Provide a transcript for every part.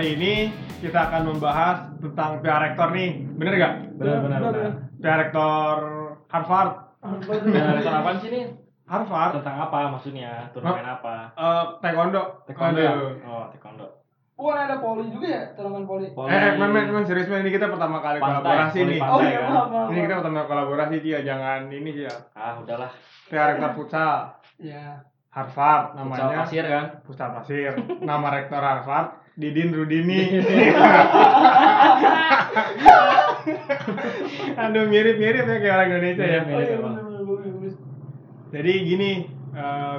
hari ini kita akan membahas tentang pihak rektor nih. Bener gak? Benar benar benar. Pihak rektor Harvard. Rektor apaan sih nih? Harvard. Tentang apa maksudnya? Turnamen apa? Eh, taekwondo. Taekwondo ya? Oh, taekwondo. Bukan ada poli juga ya, turnamen poli. Poli. Eh, men, men, men, serius men, ini kita pertama kali Pantai, kolaborasi poli nih. pantai. Oh iya, kan? maaf, maaf. Ini kita pertama kolaborasi dia, jangan ini sih ya. Ah, udahlah. Pihak rektor futsal Iya. Harvard Futsal namanya. pasir kan? Futsal pasir. Nama rektor Harvard Didin Rudini. Aduh mirip-mirip ya kayak orang Indonesia ya. Mirip. Oh iya. Jadi gini, eh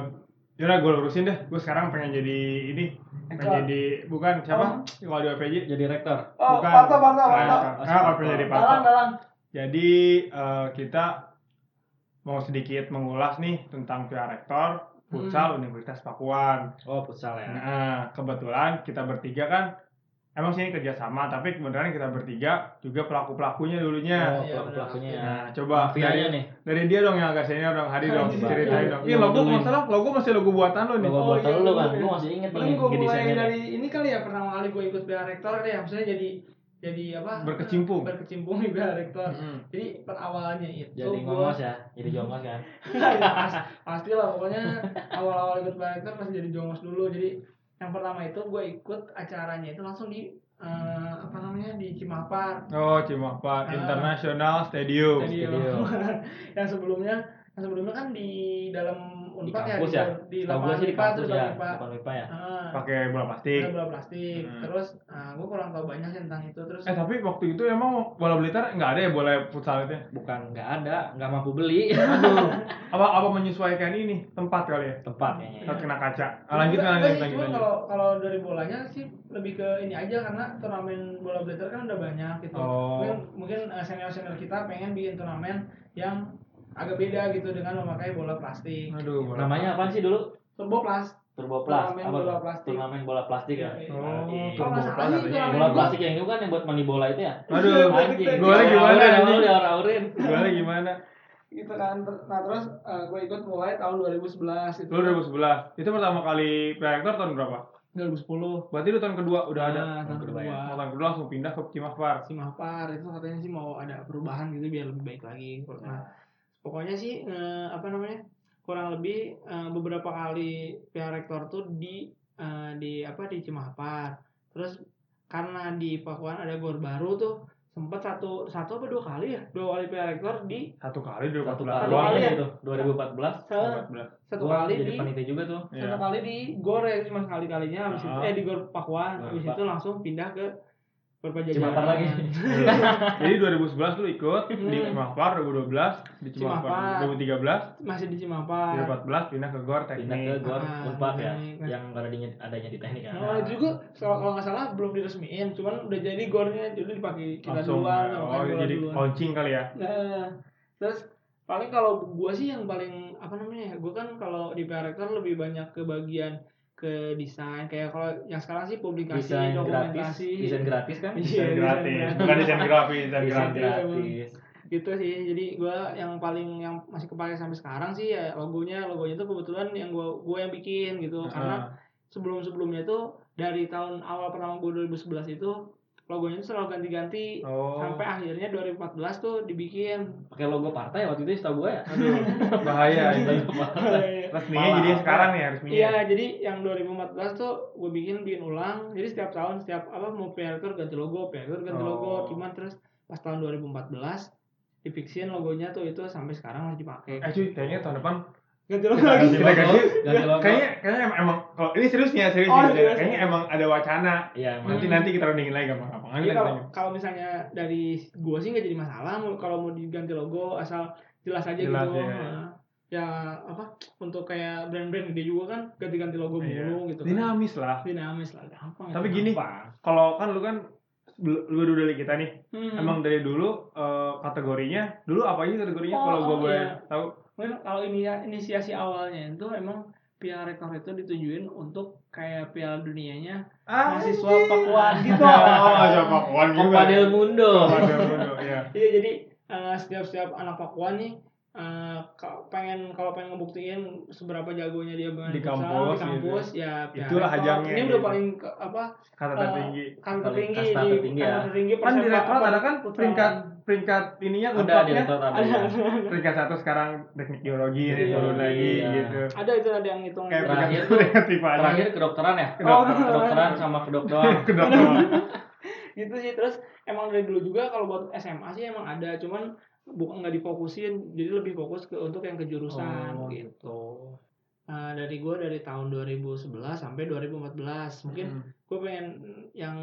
yaudah gue lurusin deh. Gue sekarang pengen jadi ini, pengen jadi bukan siapa? Kalau di OPJ. Jadi rektor. Oh, Bukan. Pato, Pato, Nah, Pato. Nah, kalau pengen jadi. Dalang, dalang. Jadi eh, kita mau sedikit mengulas nih tentang pihak rektor futsal Universitas Pakuan. Oh, futsal ya. Nah, kebetulan kita bertiga kan emang sini kerjasama, tapi kebetulan kita bertiga juga pelaku pelakunya dulunya. Oh, Iya, pelaku-pelakunya ya. Nah, coba Mafianya dari, nih. dari dia dong yang agak senior dong, Hari dong, ceritain dong. Iya, Iya, logo masalah, logo masih logo buatan lo nih. Logo Oh, buat iya, lu kan. Gue masih inget nih gue mulai desainnya. dari ini kali ya pertama kali gue ikut pihak rektor deh, maksudnya jadi jadi apa? Berkecimpung. Berkecimpung di pihak rektor. Mm-mm. Jadi perawalannya itu Jadi gua- ya. Jadi jongos kan. Ya, pas- pasti lah pokoknya awal-awal ikut pihak rektor pasti jadi jongos dulu. Jadi yang pertama itu gue ikut acaranya itu langsung di eh, apa namanya di Cimapar. Oh, Cimahpa Ah. International Stadium. Stadium. Stadium. yang sebelumnya yang sebelumnya kan di dalam Di Unpad ya, kampus di, ya. di Tahu gue lapangan sih di kampus ya. Depan IPA ya. Ah, Pakai bola plastik. bola plastik. Hmm. Terus gue kurang tahu banyak sih tentang itu. Terus Eh, tapi waktu itu emang bola Blitar nggak ada ya bola futsal itu? ya? Bukan nggak ada, nggak mampu beli Aduh, apa apa menyesuaikan ini tempat kali ya? tempat kayaknya. Kalau ya. kena kaca. Ah, lanjut lanjut lanjut. cuma lanjut. kalau kalau dari bolanya sih lebih ke ini aja karena turnamen bola blazer kan udah banyak gitu. Oh. Mungkin mungkin senior senior kita pengen bikin turnamen yang agak beda gitu dengan memakai bola plastik. Aduh, bola. Namanya apa sih dulu? Turbo Plus. Turbo Plus. Turnamen Apa bola plastik. Turnamen bola plastik ya. Iya, iya. Oh, turbo Kalau nggak salah plus sih katanya. turnamen Bola plastik yang itu kan yang buat mani bola itu ya. Aduh, Anjing. Golnya gimana, anjing? diaur-aurin. Gimana gimana? Gitu kan. Nah, terus gue ikut mulai tahun 2011 itu. Lu 2011. Itu pertama kali pre-rektor tahun berapa? 2010. Berarti lu tahun kedua udah ada. Nah, tahun kedua kedua. ya. Oh, tahun kedua langsung pindah ke Cimahpar. si Mahpar itu katanya sih mau ada perubahan gitu biar lebih baik lagi. Nah, pokoknya sih eh, apa namanya kurang lebih eh, beberapa kali pihak rektor tuh di eh, di apa di Cimahpar. Terus karena di Pakuan ada gor baru tuh sempat satu satu apa dua kali ya dua kali pihak rektor di Satu kali Satu 2014 kali doang. kali ya? itu 2014. se- 14. satu Gua kali jadi di panitia juga tuh. satu Iya. kali di gor ya cuma sekali kalinya habis itu Ah. eh di gor Pakuan habis itu langsung pindah ke Gor Pajajaran. Cimapar lagi. Jadi 2011 lu ikut di Hmm. Cimahpar, 2012 di Cimahpar, Cimahpar. 2013, masih di Cimapar. 2014 pindah ke Gor Pindah ke Teknik. Gor Ah, Unpad ya, teknik. yang adanya adanya di teknik kan. Nah, juga kalau kalau nggak salah belum diresmiin, cuman udah jadi gornya jadi dipakai kita Langsung duluan, sama oh, jadi duluan. launching kali ya. Nah, terus paling kalau gua sih yang paling apa namanya ya, gua kan kalau di PR Rector lebih banyak ke bagian ke desain kayak kalau yang sekarang sih publikasi, Desain gratis, dokumentasi, desain gratis kan? Iya, Desain desain gratis, gratis. bukan desain grafis, desain Desain gratis. gratis. gitu sih. Jadi gua yang paling yang masih kepake sampai sekarang sih ya logonya, logonya tuh kebetulan yang gua gua yang bikin gitu karena Ah, sebelum-sebelumnya tuh dari tahun awal pertama gue 2011 itu logonya tuh selalu ganti-ganti oh, sampai akhirnya 2014 tuh dibikin Pakai logo partai waktu itu setahu gue ya. aduh, bahaya ini. Logo partai. Resminya Malah jadi sekarang nih resminya. Iya, jadi yang 2014 tuh gue bikin bikin ulang. Jadi setiap tahun setiap apa mau PR ganti logo, PR ganti Oh. logo. Cuman terus pas tahun 2014 difixin logonya tuh itu sampai sekarang masih dipakai. Eh cuy, kayaknya tahun depan Ganti logo lagi. ganti, kita ganti. Ganti logo. Kayaknya, kayaknya emang, emang kalau ini serius nih ya, serius Oh, nih. serius. Kayaknya emang ada wacana. Emang. Nanti nanti kita rundingin lagi gampang-gampang. Jadi Kita kalau kalau misalnya dari gua sih nggak jadi masalah kalau mau diganti logo asal jelas aja Jelas, gitu. ya. Nah, ya apa untuk kayak brand-brand gede juga kan ganti-ganti logo Iya. mulu gitu kan. Dinamis lah. Dinamis lah gampang. Tapi gini. Kalau kan lu kan lu dulu dari kita nih. Hmm. Emang dari dulu eh, kategorinya, dulu apa aja kategorinya Oh, kalau gua oh, boleh iya. tahu? Mungkin kalau ini ya inisiasi awalnya itu emang Piala Rektor itu ditujuin untuk kayak Piala Dunianya Ah, mahasiswa Pakuan gitu. Oh, mahasiswa Pakuan juga. Copa del Mundo. Del Mundo, iya. Iya jadi eh, setiap setiap anak Pakuan nih eh, ka- pengen kalau pengen ngebuktiin seberapa jagonya dia Di kampus, di kampus ya pihak Itulah ajangnya ini udah gitu. paling ke- apa kata Eh, tertinggi kan Paling tertinggi di tertinggi ya. kasta tertinggi kan di persepak- rektorat apa, ada kan peringkat peringkat ininya Ada di ada. ada ya. peringkat satu sekarang teknik geologi ini Iya, turun lagi iya. gitu ada itu ada yang hitung kayak Terakhir tuh- Terakhir kedokteran ya? Kedokteran. Kedokteran sama kedok doang. kedokteran gitu sih terus emang dari dulu juga kalau buat SMA sih emang ada cuman bukan nggak difokusin jadi lebih fokus ke untuk yang kejurusan Oh, gitu Nah, dari gue dari tahun 2011 sampai 2014 mungkin Hmm. gue pengen yang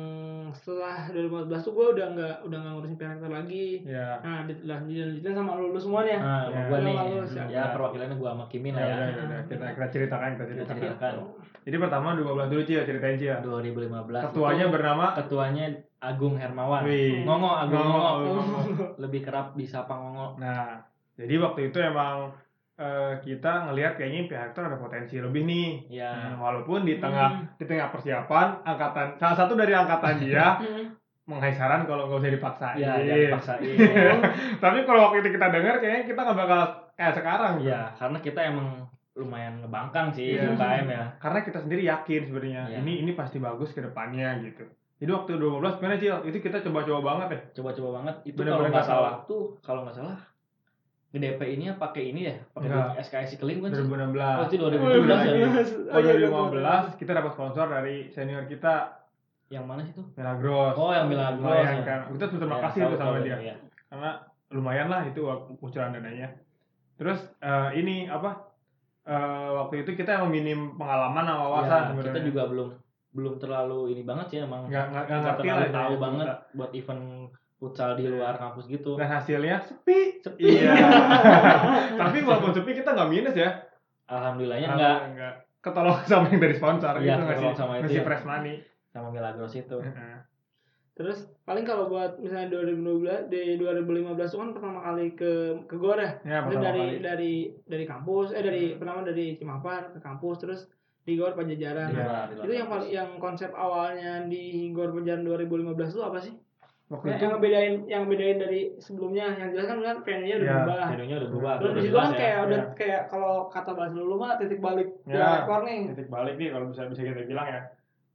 setelah 2014 tuh gue udah nggak udah nggak ngurusin karakter lagi ya nah dilanjutin sama lulus semuanya Nah, sama Ya. gua nih. Sama lu, siap. Ya, perwakilannya gua sama Kimin ya lah ya. udah, ya udah. kita kita ceritakan kita Kita ceritakan ceritakan. jadi pertama 2015 dulu Cia ceritain Cia 2015. ketuanya itu bernama ketuanya Agung Hermawan. Wih. Ngongo Agung Ngongo, Ngongo. Ngongo. Lebih kerap disapa Ngongo. Nah, jadi waktu itu emang eh, kita ngelihat kayaknya pihak rektor ada potensi lebih nih. Ya. Hmm, walaupun di tengah Hmm. di tengah persiapan angkatan salah satu dari angkatan dia menghai saran kalau nggak usah dipaksain. Ya, jangan dipaksain. Tapi kalau waktu itu kita dengar kayaknya kita nggak bakal kayak sekarang. gitu. Iya, karena kita emang lumayan ngebangkang sih Iya. UKM ya. Karena kita sendiri yakin sebenarnya Iya. ini ini pasti bagus ke depannya gitu. Jadi waktu 2015 gimana Cil? Itu kita coba-coba banget ya. Coba-coba banget. Itu kalau nggak salah tuh, kalau nggak salah GDP ini ya pakai ini ya, pakai. SKS Keling kan sih? 2016. Oh, itu Oh, 2017 ya. Kalau 2015 kita dapat sponsor dari senior kita Yang mana sih tuh? Milagros. Oh, yang Milagros, Lumayan ya. kan. Kita terima Ya, kasih tuh sama dia. ya. Karena lumayan lah itu kucuran dananya. Terus eh, ini apa? eh, waktu itu kita emang minim pengalaman sama wawasan Ya, sebenarnya. kita juga belum belum terlalu ini banget sih emang. nggak nggak nggak Nggak terlalu lah tahu ya, banget kita. buat event futsal di luar kampus gitu. Dan hasilnya sepi. Sepi. Iya. Tapi walaupun sepi kita nggak minus ya. Alhamdulillahnya enggak Enggak. Ketolong sama yang dari sponsor Iya, gitu ngasih sama itu ngasih ya. fresh money. sama Milagros itu. Heeh. terus paling kalau buat misalnya 2012 di 2015 itu kan pertama kali ke ke Gor ya Ya, dari kali. dari dari kampus eh dari pertama dari Cimapar ke kampus terus di Gor Pajajaran Nah, luar itu yang yang konsep awalnya di Gor Pajajaran 2015 itu apa sih Waktu yang, itu yang ngebedain yang bedain dari sebelumnya yang jelas kan kan venue-nya udah Ya, berubah Venue-nya udah berubah. terus di situ 2012 kan ya. kayak udah ya. kayak kalau kata bahasa dulu mah titik balik Ya. ya rekor nih titik balik nih kalau bisa bisa kita bilang ya.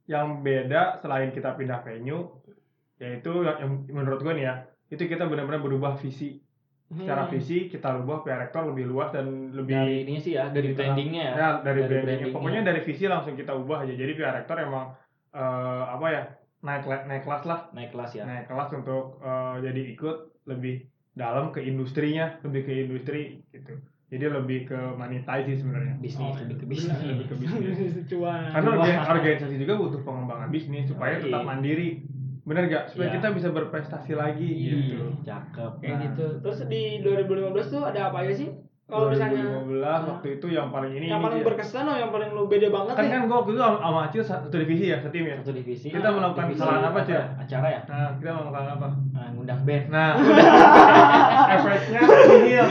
Yang beda selain kita pindah venue yaitu yang, yang menurut gue nih ya, itu kita benar-benar berubah visi. Secara Hmm. visi kita rubah pihak rektor lebih luas dan lebih dari ini sih ya, dari Gitu. brandingnya ya. Ya, dari, Dari brandingnya. brandingnya. Pokoknya dari visi langsung kita ubah aja. Jadi pihak rektor emang eh, apa ya naik naik kelas lah, Naik kelas ya. naik kelas untuk eh, jadi ikut lebih dalam ke industrinya, lebih ke industri gitu. Jadi lebih ke monetize sih sebenarnya. Bisnis, Oh, lebih ke. Lebih bisnis. ke bisnis. cuan Karena organisasi juga butuh pengembangan bisnis supaya tetap Iya. mandiri. Bener gak? Supaya Iya. kita bisa berprestasi lagi gitu. Ih, Cakep. kayak Nah. gitu terus di 2015 tuh ada apa aja sih kalau misalnya 2015 waktu itu yang paling ini yang ini paling Cil. berkesan atau yang paling lu beda banget kan nih kan gue waktu itu sama sama Acil satu divisi ya, setim ya. Satu divisi. Kita melakukan divisi kesalahan apa, Cil? ya? Acara ya? Nah, kita melakukan apa? Nah, ngundang band. Nah, efeknya nihil.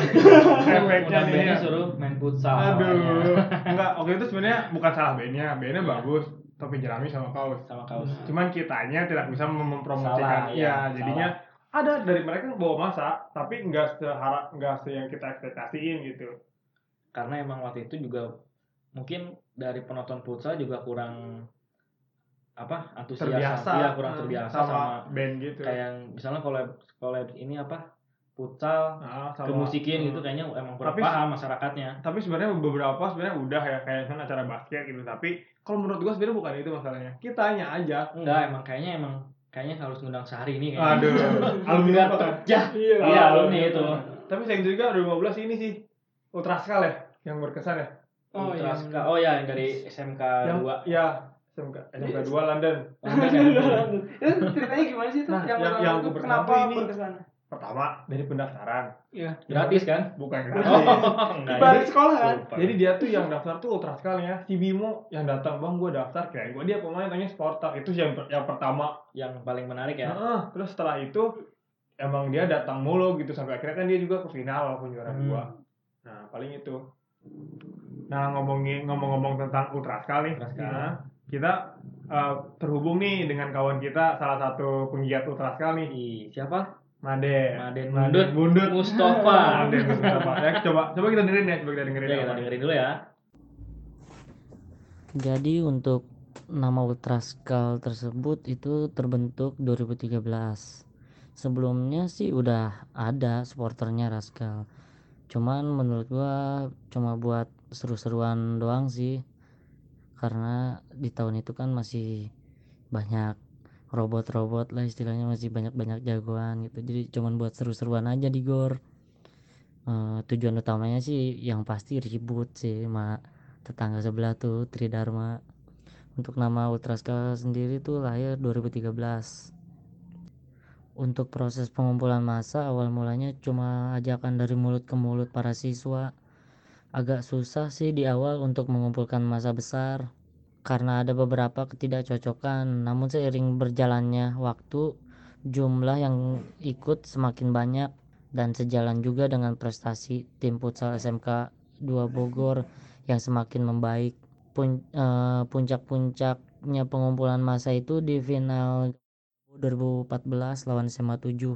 Efeknya nihil. suruh main futsal. Aduh, enggak. Waktu itu sebenarnya bukan salah bandnya, bandnya bagus, topi jerami sama kaos. Sama kaos. Cuman kitanya tidak bisa mem- mempromosikan. Salah, Iya, ya, jadinya ada dari mereka bawa masa, tapi enggak seharap enggak se yang kita ekspektasiin gitu. Karena emang waktu itu juga mungkin dari penonton futsal juga kurang apa antusias Terbiasa, iya kurang terbiasa sama, sama, band gitu. kayak yang misalnya collab collab ini apa futsal Nah, sama- kemusikin gitu hmm. kayaknya emang kurang Tapi- paham masyarakatnya. tapi sebenarnya beberapa sebenarnya udah ya kayak misalnya acara basket gitu. Tapi kalau menurut gua sebenarnya bukan itu masalahnya. Kitanya aja. Enggak emang kayaknya emang kayaknya harus ngundang sehari ini kayaknya. Aduh. Alumni Biar apa kan pecah iya. Iya, alumni itu. tapi sayang juga 2015 ini sih ultraskal ya yang berkesan ya? Oh iya. Ultraska. oh ya yang dari SMK yang 2 ya SMK SMK 2 London. Itu ceritanya gimana sih tuh Nah, yang- yang gua berkesan kenapa berkesan pertama dari pendaftaran. Iya. Gratis kan? Bukan gratis. Enggak balik sekolah kan? Lupa. jadi dia tuh yang daftar tuh ultraskalnya si Bimo yang datang bang gua daftar kayak gua. Dia pemain tanya sportak itu yang yang pertama. Yang paling menarik ya? Heeh, terus setelah itu emang dia datang mulu gitu. Sampai akhirnya kan dia juga ke final walaupun juara Hmm. dua. Nah paling itu. Nah ngomongin ngomong-ngomong tentang nih, Ultraskal. nah, kita eh, terhubung nih dengan kawan kita salah satu penggiat ultraskal nih, Ih, siapa Maden. Maden Maden Bundut Bundut. Mustafa. Maden Mustafa. Ya, coba coba kita dengerin ya, coba kita dengerin. Ya kita dengerin dulu ya. Jadi untuk nama Ultraskal tersebut itu terbentuk 2013. Sebelumnya sih udah ada supporternya Raskal. Cuman menurut gua cuma buat seru-seruan doang sih. Karena di tahun itu kan masih banyak robot-robot lah istilahnya masih banyak-banyak jagoan gitu. Jadi cuman buat seru-seruan aja di GOR. Eh, tujuan utamanya sih yang pasti ribut sih sama tetangga sebelah tuh Tridharma untuk nama Ultraskal sendiri tuh lahir 2013 untuk proses pengumpulan massa awal mulanya cuma ajakan dari mulut ke mulut para siswa agak susah sih di awal untuk mengumpulkan massa besar karena ada beberapa ketidakcocokan. Namun seiring berjalannya waktu jumlah yang ikut semakin banyak dan sejalan juga dengan prestasi tim futsal SMK 2 Bogor yang semakin membaik. Pun- eh, puncak-puncaknya pengumpulan massa itu di final 2014 lawan SMA 7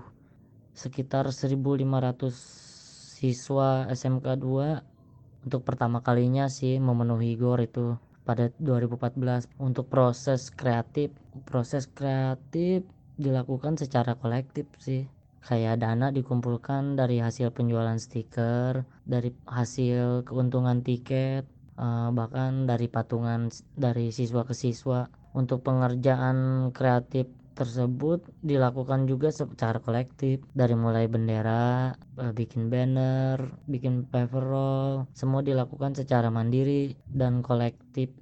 sekitar 1500 siswa SMK 2 untuk pertama kalinya sih memenuhi GOR itu pada 2014 untuk proses kreatif. Proses kreatif dilakukan secara kolektif sih. Kayak dana dikumpulkan dari hasil penjualan stiker dari hasil keuntungan tiket eh, bahkan dari patungan dari siswa ke siswa. Untuk pengerjaan kreatif tersebut dilakukan juga secara kolektif dari mulai bendera, eh, bikin banner, bikin paper roll, semua dilakukan secara mandiri dan kolektif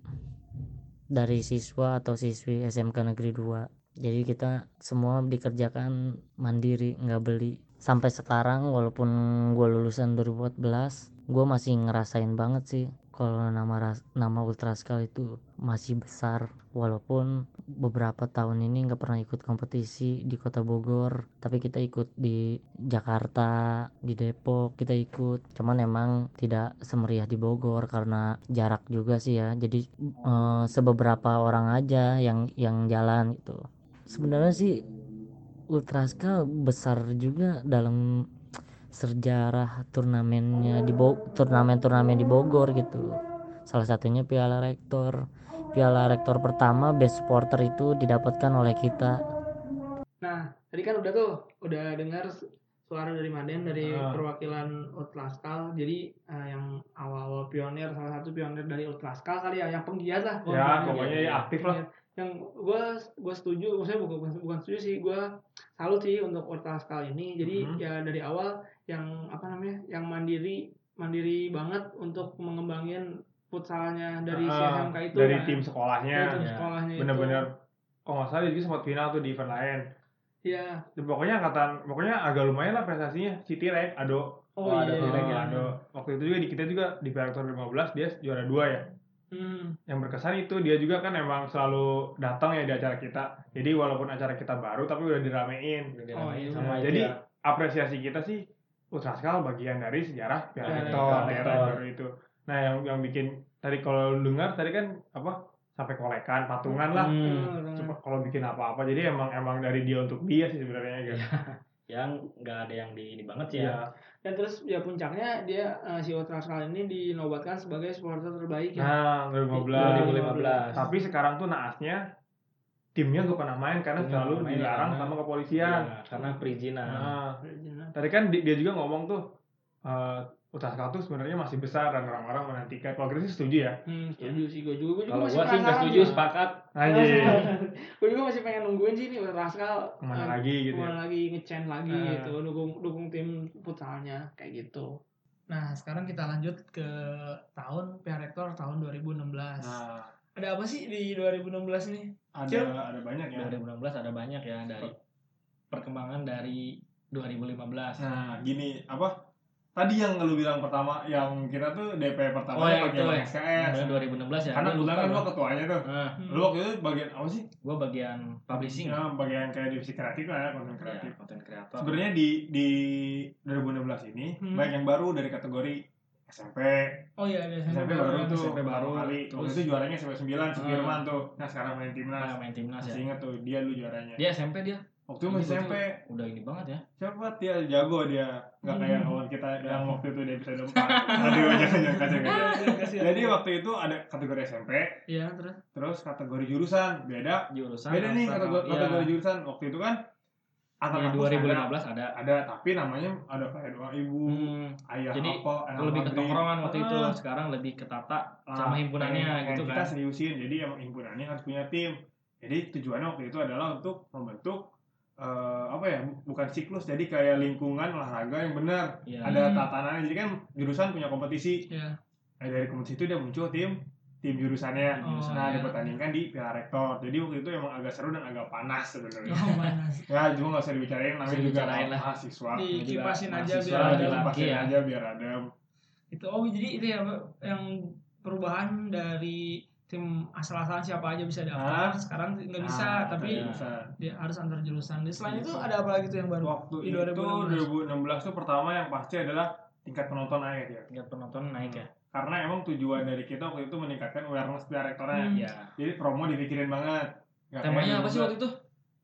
dari siswa atau siswi SMK Negeri 2. Jadi kita semua dikerjakan mandiri, nggak beli. Sampai sekarang walaupun gue lulusan 2014, gue masih ngerasain banget sih kalau nama ras- nama Ultraskal itu masih besar walaupun beberapa tahun ini nggak pernah ikut kompetisi di kota Bogor. Tapi kita ikut di Jakarta di Depok kita ikut. Cuman emang tidak semeriah di Bogor karena jarak juga sih ya. Jadi eh, sebeberapa orang aja yang yang jalan gitu. Sebenarnya sih Ultraskal besar juga dalam sejarah turnamennya di Bo- turnamen-turnamen di Bogor gitu salah satunya Piala Rektor Piala Rektor pertama best supporter itu didapatkan oleh kita Nah, tadi kan udah tuh, udah dengar su- suara dari Maden dari Ah. perwakilan Ultraskal. Jadi eh, yang awal-awal pionir, salah satu pionir dari Ultraskal kali ya, yang penggiat lah. Ya, pokoknya. pokoknya ya aktif lah. Yang gue gue setuju, maksudnya bukan bukan, bukan setuju sih, gue salut sih untuk Ultraskal ini. Jadi Mhm. ya dari awal yang apa namanya, yang mandiri mandiri banget untuk mengembangin futsalnya dari si Ah, SMK itu. dari kan. tim sekolahnya. Dari tim Ya. sekolahnya. Bener-bener kalau nggak salah juga sempat final tuh di event lain. Iya. Dan pokoknya angkatan, pokoknya agak lumayan lah prestasinya. Si Tirek, Ado. Oh, Oh, ada iya. Tirek Oh, ya. Ado. Waktu itu juga di kita juga di Piala Rektor 15 dia juara dua ya. Hmm. Yang berkesan itu dia juga kan emang selalu datang ya di acara kita. Jadi walaupun acara kita baru tapi udah diramein. Udah Oh, iya. sama itu Jadi apresiasi kita sih Ultraskal bagian dari sejarah Piala Rektor Rektor. daerah baru itu. Nah yang yang bikin tadi kalau lu dengar tadi kan apa sampai kolekan patungan lah. Hmm. Coba kalau bikin apa-apa jadi emang emang dari dia untuk dia sih sebenarnya Iya. gitu. yang nggak ada yang di ini banget sih ya. Iya. Dan terus ya puncaknya dia eh, si Ultraskal ini dinobatkan sebagai supporter terbaik ya. Nah, 2015. 2015. Tapi sekarang tuh naasnya timnya gak pernah main karena Timnya selalu dilarang sama kepolisian. Iya, karena perizinan. Nah, Nah, tadi kan di- dia juga ngomong tuh eh Ultraskal tuh sebenarnya masih besar dan orang-orang menantikan. Kalau sih setuju ya. Hmm, setuju sih gue juga. Gue juga Kalau sih nggak penasaran setuju, sepakat. Anjir. gue juga masih pengen nungguin sih nih Ultraskal Ke mana eh, lagi gitu ya. ke mana lagi ngecen lagi Ah. gitu dukung dukung tim futsalnya kayak gitu. Nah sekarang kita lanjut ke tahun Piala Rektor tahun 2016. Nah, Ada apa sih di 2016 nih? ada Cil. ada banyak ya. 2016 ada banyak ya dari perkembangan dari 2015. Nah, gini apa? Tadi yang lu bilang pertama yang kita tuh DP pertama Oh, pakai itu ya. SKS. Bener, 2016 ya. Karena kebetulan kan gua. ketuanya tuh. Nah, Lu waktu itu bagian apa sih? gua bagian publishing. Ya, bagian kayak divisi kreatif lah ya, konten Ya, kreatif. konten kreator. Sebenarnya di di 2016 ini Hmm. banyak yang baru dari kategori SMP. Oh iya ada SMP baru tuh SMP baru. kali. Waktu Terus- itu juaranya SMP 9 si Hmm. Firman tuh. Nah, sekarang main timnas. Nah, main timnas Masih ya. ingat tuh dia lu juaranya. Dia SMP dia. Waktu itu masih SMP Udah ini banget ya. siapa dia jago dia nggak kayak Hmm. kawan kita yang waktu itu di episode 4 aduh jangan jangan jadi waktu itu ada kategori SMP Iya, terus. terus kategori jurusan beda Jurusan. beda nih kategori, iya. kategori jurusan waktu itu kan antar Di kampus ada 2015 ada. ada tapi namanya ada kayak doa ibu Hmm, ayah Jadi, apa ayah lebih ke tongkrongan waktu itu. Ah. Sekarang lebih ketata Ah, sama himpunannya pengen- gitu kan. kita seriusin jadi emang himpunannya harus punya tim jadi tujuannya waktu itu adalah untuk membentuk eh, apa ya bu- bukan siklus jadi kayak lingkungan olahraga yang benar Iya. ada Hmm. tatanannya jadi kan jurusan punya kompetisi Iya. nah, dari kompetisi itu dia muncul tim tim jurusannya Oh, nah iya. dipertandingkan di pihak rektor jadi waktu itu emang agak seru dan agak panas sebenarnya Oh, panas. ya cuma nggak usah dibicarain namanya juga lah. mahasiswa Dikipasin aja biar ada. dikipasin ya. aja biar adem Itu oh jadi itu ya yang perubahan dari tim asal-asalan siapa aja bisa Ah. daftar. Sekarang nggak bisa, Nah, tapi iya. bisa. dia harus antar jurusan. Dan selain itu Bisa. ada apa lagi tuh yang baru? waktu Di itu 2016. 2016 tuh pertama yang pasti adalah tingkat penonton naik ya Tingkat penonton naik ya. karena emang tujuan dari kita waktu itu meningkatkan awareness pihak rektornya Hmm. Iya. jadi promo dipikirin banget kayak Temanya apa sih waktu itu?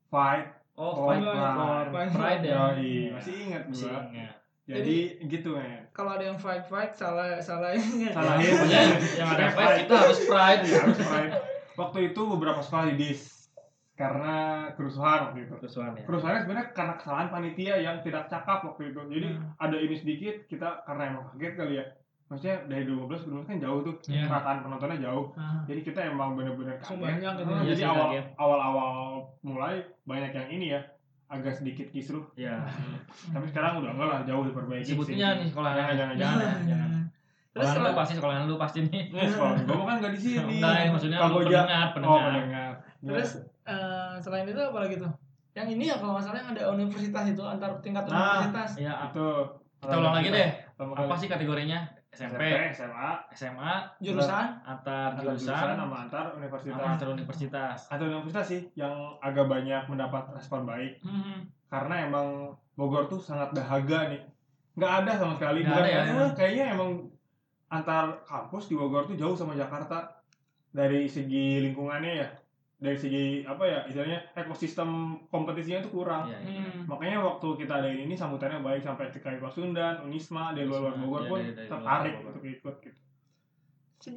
fight Oh, Oh, fight Pride. for Pride. Pride ya. Yoi, masih ingat Masih gua ingat. Jadi gitu men Kalau ada yang fight fight salah salah ini. Salahin. Pokoknya yang ada fight kita harus pride. Iya, harus Pride. waktu itu beberapa sekolah di dis karena kerusuhan waktu itu Kerusuhan ya. kerusuhannya sebenarnya karena kesalahan panitia yang tidak cakap waktu itu jadi Hmm. ada ini sedikit kita karena emang kaget kali ya maksudnya dari 2012 ke 2012 kan jauh tuh Iya. rataan penontonnya jauh Nah, jadi kita emang bener-bener Langsung kaget. banyak gitu Ah, ya. Iya jadi sih, awal kaget. awal awal mulai banyak yang ini ya agak sedikit kisruh Ya. tapi sekarang udah enggak lah jauh diperbaiki Sebutinnya nih sekolah jangan jangan jangan. jangan jangan. Terus Sekolah lu setelah- pasti sekolah lu pasti nih. Ini sekolah gue kan nggak di sini Enggak, ya, maksudnya lu Kamboja. pendengar, oh pendengar. pendengar Terus eh, selain itu apa lagi tuh? Yang ini ya kalau nggak salah yang ada universitas itu antar tingkat Nah. universitas. Ya, itu kita ulang lagi deh. Apa sih kategorinya? SMP, SMA SMA, Jurusan? antar antar jurusan jurusan, sama antar universitas. sama antar universitas. antar universitas sih yang agak banyak mendapat respon baik. Hmm. karena emang Bogor tuh sangat dahaga nih. Nggak ada sama sekali. Nggak Bukan ada ya, emang. kayaknya emang antar kampus di Bogor tuh jauh sama Jakarta. Dari segi lingkungannya ya. Dari segi apa ya istilahnya ekosistem kompetisinya tuh kurang Iya, iya. Hmm. makanya waktu kita ada ini sambutannya baik sampai TKI Pasundan, Unisma dari luar luar Unisma, Bogor iya, pun dari- dari luar tertarik Bogor. untuk ikut gitu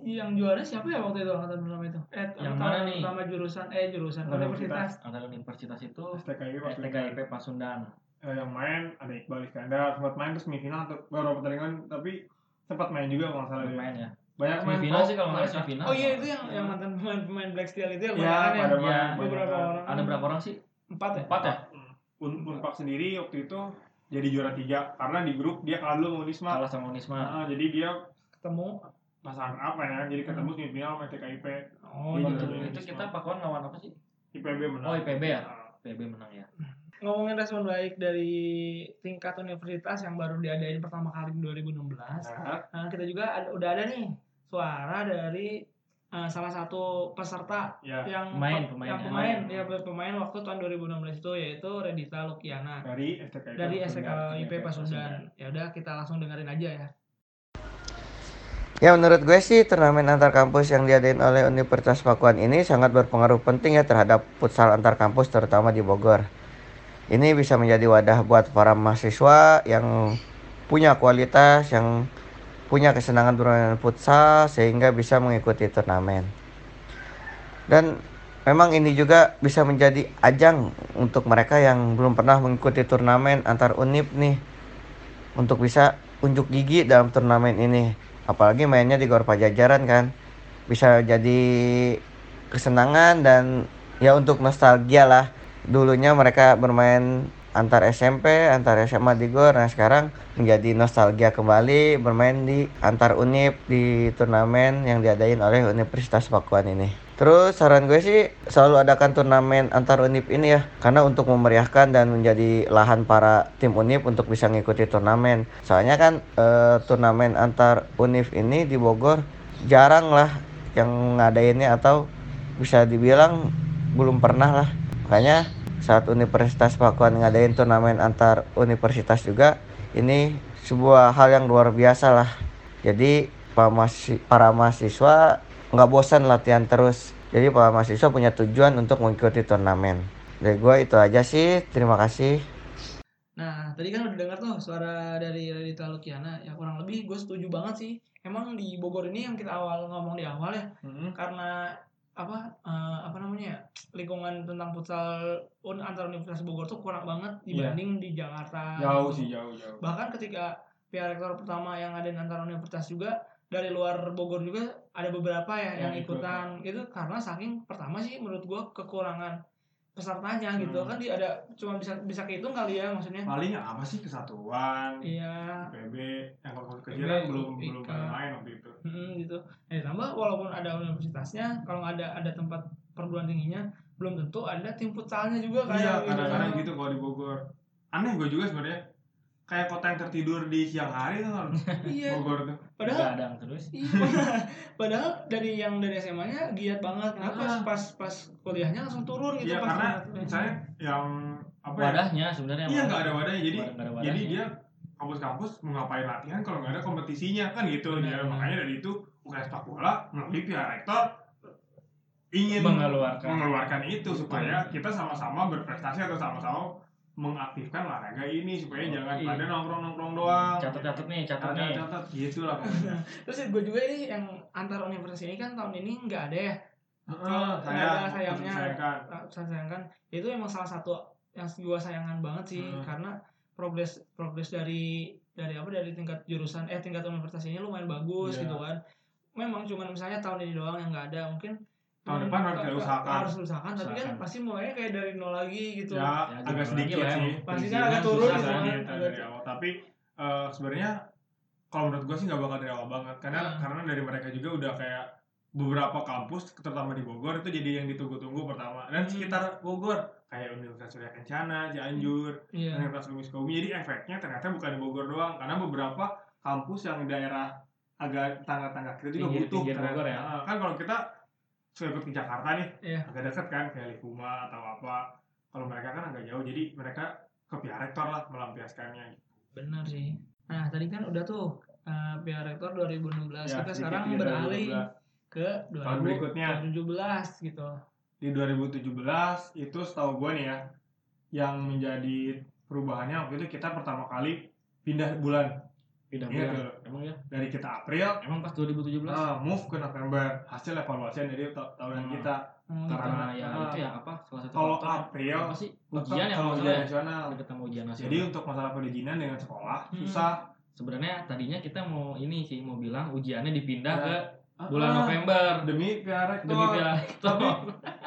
Yang juara siapa ya waktu itu angkatan pertama itu? Eh, Yang mana nih? Pertama jurusan eh jurusan Universitas. universitas. Antar universitas itu STKI Pasundan STKIP Pasundan. Eh, yang main ada Iqbal Iskandar sempat main terus semifinal atau beberapa pertandingan tapi sempat main juga kalau nggak salah Main ya. Banyak main Semifinal top sih kalau nggak semifinal. Oh iya itu yang yang mantan pemain pemain Black Steel itu yang Ya, kebanyakan ya. pada Iya, banyak- beberapa banyak. orang. Ada berapa orang sih? Empat ya? Empat ya? Un Unpak sendiri waktu itu jadi juara tiga karena di grup dia kalah dulu sama Unisma. Kalah sama Unisma. Nah, jadi dia Ketemu. pasangan apa ya? Jadi ketemu semifinal sama TKIP. Oh Iya, gitu. iya. Itu kita pakuan lawan apa sih? IPB menang. Oh, IPB ya? Nah, PB menang ya. Ngomongin respon baik dari tingkat universitas yang baru diadain pertama kali di 2016. Nah, Nah, kita juga ada, udah ada nih suara dari eh, salah satu peserta ya yang Pemain, pe- pemain, yang ya. pemain ya pemain waktu tahun 2016 itu yaitu Redita Lukiana dari STKIP. dari Pasundan. SKIP Pasundan. Ya udah kita langsung dengerin aja ya. Ya menurut gue sih turnamen antar kampus yang diadain oleh Universitas Pakuan ini sangat berpengaruh penting ya terhadap futsal antar kampus terutama di Bogor. Ini bisa menjadi wadah buat para mahasiswa yang punya kualitas, yang punya kesenangan bermain futsal sehingga bisa mengikuti turnamen. Dan memang ini juga bisa menjadi ajang untuk mereka yang belum pernah mengikuti turnamen antar unip nih untuk bisa unjuk gigi dalam turnamen ini. Apalagi mainnya di Gor Pajajaran kan. Bisa jadi kesenangan dan ya untuk nostalgia lah. Dulunya mereka bermain antar SMP antar SMA di Gor. Nah sekarang menjadi nostalgia kembali bermain di antar unip di turnamen yang diadain oleh Universitas Pakuan ini. Terus saran gue sih selalu adakan turnamen antar unip ini ya karena untuk memeriahkan dan menjadi lahan para tim unip untuk bisa mengikuti turnamen. Soalnya kan eh, turnamen antar unip ini di Bogor jarang lah yang ngadainnya atau bisa dibilang belum pernah lah. Makanya saat Universitas Pakuan ngadain turnamen antar universitas juga ini sebuah hal yang luar biasa lah jadi para mahasi- para mahasiswa nggak bosan latihan terus jadi para mahasiswa punya tujuan untuk mengikuti turnamen Dari gua itu aja sih. Terima kasih. Nah, tadi kan udah dengar tuh suara dari Radita Lukiana. Ya kurang lebih gue setuju banget sih. Emang di Bogor ini yang kita awal ngomong di awal ya, Mm-mm. karena apa eh, apa namanya ya, lingkungan tentang futsal un antar Universitas Bogor tuh kurang banget dibanding di Jakarta. Iya. jauh gitu. sih jauh jauh Bahkan ketika pihak rektor pertama yang ada di antar universitas juga dari luar Bogor juga ada beberapa ya yang, Yang ikut, ikutan gitu karena saking pertama sih menurut gua kekurangan pesertanya gitu Hmm. kan di ada cuma bisa bisa kehitung kali ya maksudnya palingnya apa sih kesatuan iya PB yang kalau PB, kan belum belum IKA. pada main waktu itu hmm, gitu eh tambah walaupun ada universitasnya kalau nggak ada ada tempat perguruan tingginya belum tentu ada tim futsalnya juga kayak iya gitu kadang-kadang gitu kalau di Bogor aneh gue juga sebenarnya kayak kota yang tertidur di siang hari tuh kan iya Bogor tuh padahal Gadang terus. Iya, padahal dari yang dari SMA-nya giat banget. Kenapa pas Ah. pas pas kuliahnya langsung turun gitu iya pas karena misalnya yang apa ya Wadahnya sebenarnya. iya nggak ada wadahnya jadi Nggak ada jadi wadahnya. dia kampus-kampus mau ngapain latihan kalau nggak ada kompetisinya kan gitu dia benar. makanya dari itu UKS sepak bola melalui pihak rektor ingin Mengeluarkan. mengeluarkan itu supaya kita sama-sama berprestasi atau sama-sama mengaktifkan olahraga ini supaya jangan Iya. pada nongkrong-nongkrong doang Catat-catat nih, catat nih. catat gitu lah Terus gue juga ini yang antar universitas ini kan tahun ini nggak ada ya. Heeh, nggak sayang ada sayangnya. sayangkan Saya sayangkan itu emang salah satu yang gue sayangkan banget sih Hmm. karena progres progres dari dari apa dari tingkat jurusan eh tingkat universitas ini lumayan bagus Iya. gitu kan. Memang cuman misalnya tahun ini doang yang nggak ada mungkin Tahun hmm, depan harus ka- kita ka- usahakan. harus usahakan tapi kan pasti mulainya kayak dari nol lagi gitu ya, Ya, agak sedikit lah, sih. Pastinya perizinan agak turun gitu kan, dari awal tapi eh, sebenarnya kalau menurut gue sih nggak bakal dari awal banget karena Hmm. karena dari mereka juga udah kayak beberapa kampus terutama di Bogor itu jadi yang ditunggu-tunggu pertama dan Hmm. sekitar Bogor kayak Universitas Surya Kencana, Cianjur, Iya. Universitas Lumis Kaumi jadi efeknya ternyata bukan di Bogor doang karena beberapa kampus yang daerah agak tangga-tangga kita juga Pinggir- butuh pinggir. Bogor ya? Nah, kan kalau kita suka ikut ke Jakarta nih Iya. agak dekat kan kayak Likuma atau apa kalau mereka kan agak jauh jadi mereka ke pihak rektor lah melampiaskannya Benar sih. Nah, tadi kan udah tuh uh, pihak rektor 2016. Ya, kita sekarang beralih 2012. Ke Tahun berikutnya. 2017 gitu. di 2017 itu setahu gue nih ya yang menjadi perubahannya waktu itu kita pertama kali pindah bulan Pindah bulan. tuh. Emang ya? dari kita April Emang pas 2017? ah, move ke November hasil evaluasi dari ta- tahunan Hmm. kita Hmm, Karena Karena- ya ah. itu ya apa salah satu kalau faktor April apa sih ujian masalah ujian ya? nasional sama ujian nasional. jadi untuk masalah perizinan dengan sekolah Hmm. susah sebenarnya tadinya kita mau ini sih mau bilang ujiannya dipindah Ya. ke bulan Ah, November demi pihak rektor demi pihak tapi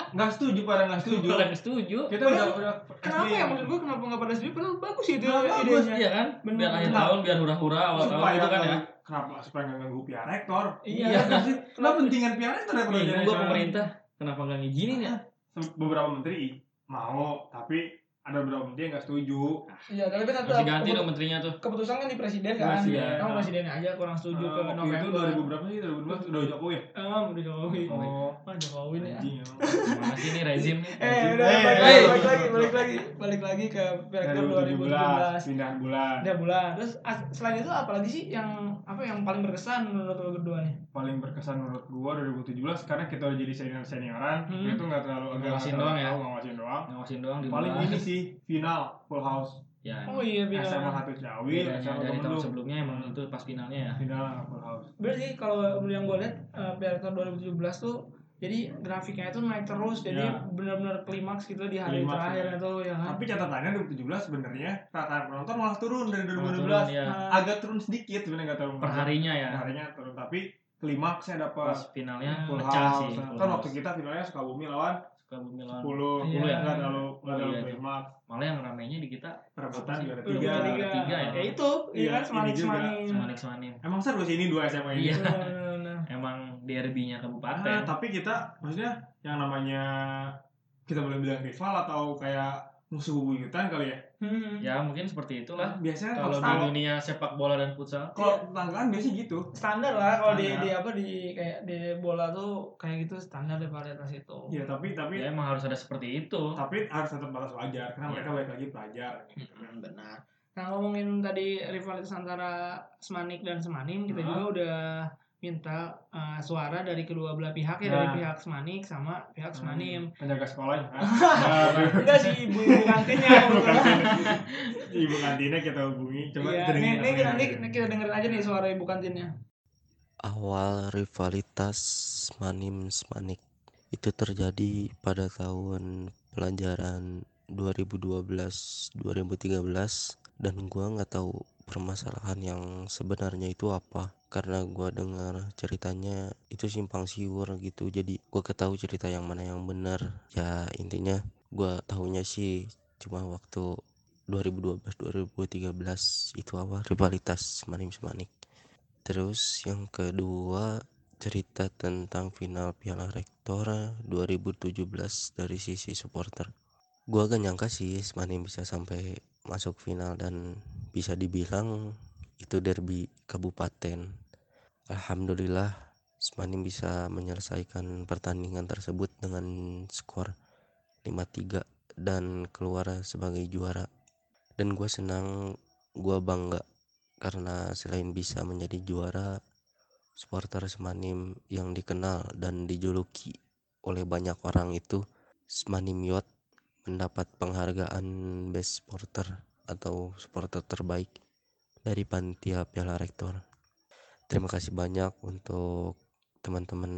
nggak setuju pada nggak setuju Bulan setuju. kita udah udah Kenapa SD ya maksud gue kenapa nggak pada sendiri? Padahal bagus sih itu Nah, bagus, idenya. Iya kan? Bener, biar akhir bener. tahun biar hura-hura awal tahun supaya gitu kan ya. nggak- kenapa supaya nggak ganggu pihak rektor Iya. kan sih kenapa pentingan pihak rektor daripada nasional? pemerintah kenapa nggak ngizinin ya? beberapa menteri mau tapi ada beberapa menteri yang nggak setuju Iya, tapi kan Masih ganti dong menterinya tuh. keputusan kan di presiden kan. Presiden. Kamu presidennya aja kurang setuju ke Eh, waktu November. itu 2000 berapa sih 2012 udah Jokowi ya Ah, udah Jokowi. oh Ah, Jokowi nih. anjing emang. Mana sih ini rezim nih? Eh, udah Eh, balik, eh. balik lagi, balik lagi, balik lagi ke rektor 2017 2017. pindah bulan Udah bulan. Terus as- selain itu apalagi sih yang apa yang paling berkesan menurut lo berdua nih? paling berkesan menurut gua 2017 karena kita udah jadi senior senioran Hmm. itu nggak terlalu agak Ngawasin doang ya? ngawasin doang Ngawasin doang di paling luar. ini sih final full house Ya. Oh iya, bina. SMA satu Ciawi Bedanya SMA dari tahun sebelumnya emang itu pas finalnya ya. final full house Berarti kalau yang gue lihat uh, Piala 2017 tuh jadi grafiknya itu naik terus jadi Ya. benar-benar klimaks gitu di hari Klimaks, terakhir ya. itu ya kan. tapi catatannya 2017 sebenarnya rata penonton malah turun dari Turun, 2012 ya. Agak turun sedikit sebenarnya nggak terlalu Perharinya ya. harinya turun tapi klimaksnya dapat Pas finalnya full pecah house sih. kan waktu kita finalnya Sukabumi lawan Sukabumi lawan 10 Iya. nggak terlalu nggak terlalu iya, malah yang ramainya di kita perebutan Apa sih? juara tiga punya tiga. ya? ya itu iya Iya, kan semanik juga. semanik Semanik Semanim. emang seru sih ini dua SMA ini Iya. Nah, Emang derbynya Ah, kabupaten. tapi kita maksudnya yang namanya kita boleh bilang rival atau kayak musuh bubuyutan kali ya hmm. Ya mungkin seperti itulah. biasanya Kalau di dunia sepak bola dan futsal. kalau tetanggaan biasanya gitu standar lah kalau di, di apa di kayak di bola tuh kayak gitu standar di varietas itu ya tapi tapi Ya emang harus ada seperti itu. tapi harus tetap batas wajar karena Iya. mereka balik lagi pelajar gitu. Hmm, benar nah ngomongin tadi rivalitas antara Semanik dan Semanim kita Hah? juga udah minta eh, suara dari kedua belah pihak ya Nah. dari pihak Semanik sama pihak Semanim. penjaga sekolahnya Aduh. Enggak sih kantinnya. Ibu kantin. ibu kantinnya kita hubungi coba Iya, dengerin nih, apa kita, ada. kita dengerin aja nih suara ibu kantinnya. Awal rivalitas Manim Smanik itu terjadi pada tahun pelajaran 2012-2013 dan gua nggak tahu permasalahan yang sebenarnya itu apa karena gua dengar ceritanya itu simpang siur gitu. Jadi gua ketahui cerita yang mana yang benar. Ya intinya gua tahunya sih cuma waktu 2012-2013 itu awal rivalitas Manim Smanik Terus yang kedua cerita tentang final Piala Rektor 2017 dari sisi supporter. Gua gak nyangka sih Smanim bisa sampai masuk final dan bisa dibilang itu derby kabupaten. Alhamdulillah Smanim bisa menyelesaikan pertandingan tersebut dengan skor 5-3 dan keluar sebagai juara. Dan gue senang, gue bangga karena selain bisa menjadi juara, supporter Semanim yang dikenal dan dijuluki oleh banyak orang itu Semanim Yacht mendapat penghargaan Best Supporter atau supporter terbaik dari panitia Piala Rektor. Terima kasih banyak untuk teman-teman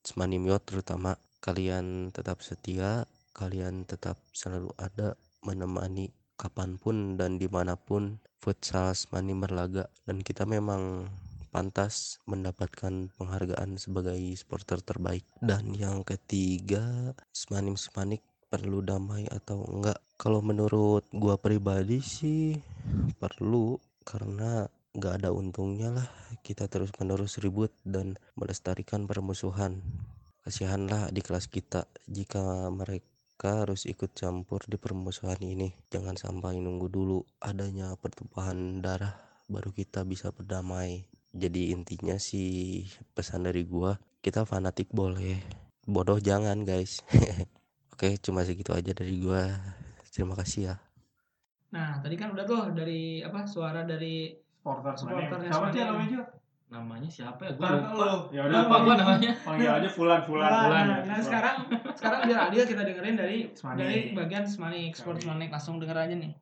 Semanim Yacht terutama. Kalian tetap setia, kalian tetap selalu ada menemani kapan pun dan di mana pun futsal Semanim berlaga. Dan kita memang pantas mendapatkan penghargaan sebagai supporter terbaik. Dan yang ketiga Semanim Semanik perlu damai atau enggak kalau menurut gua pribadi sih perlu karena nggak ada untungnya lah kita terus menerus ribut dan melestarikan permusuhan kasihanlah di kelas kita jika mereka harus ikut campur di permusuhan ini. Jangan sampai nunggu dulu adanya pertumpahan darah baru kita bisa berdamai. Jadi intinya sih pesan dari gua, kita fanatik boleh, bodoh jangan guys. Oke, cuma segitu aja dari gua. Terima kasih ya. Nah, tadi kan udah tuh dari apa suara dari supporter Supporternya siapa sih Semanim. namanya juga? Namanya siapa ya? Gue Kan lupa. lu ya udah lupa gue namanya. panggil aja Fulan Fulan. Nah, Fulan. Nah, nah, sekarang sekarang biar adil kita dengerin dari Semanik. dari bagian Semanik, sport Semanik. Langsung denger aja nih.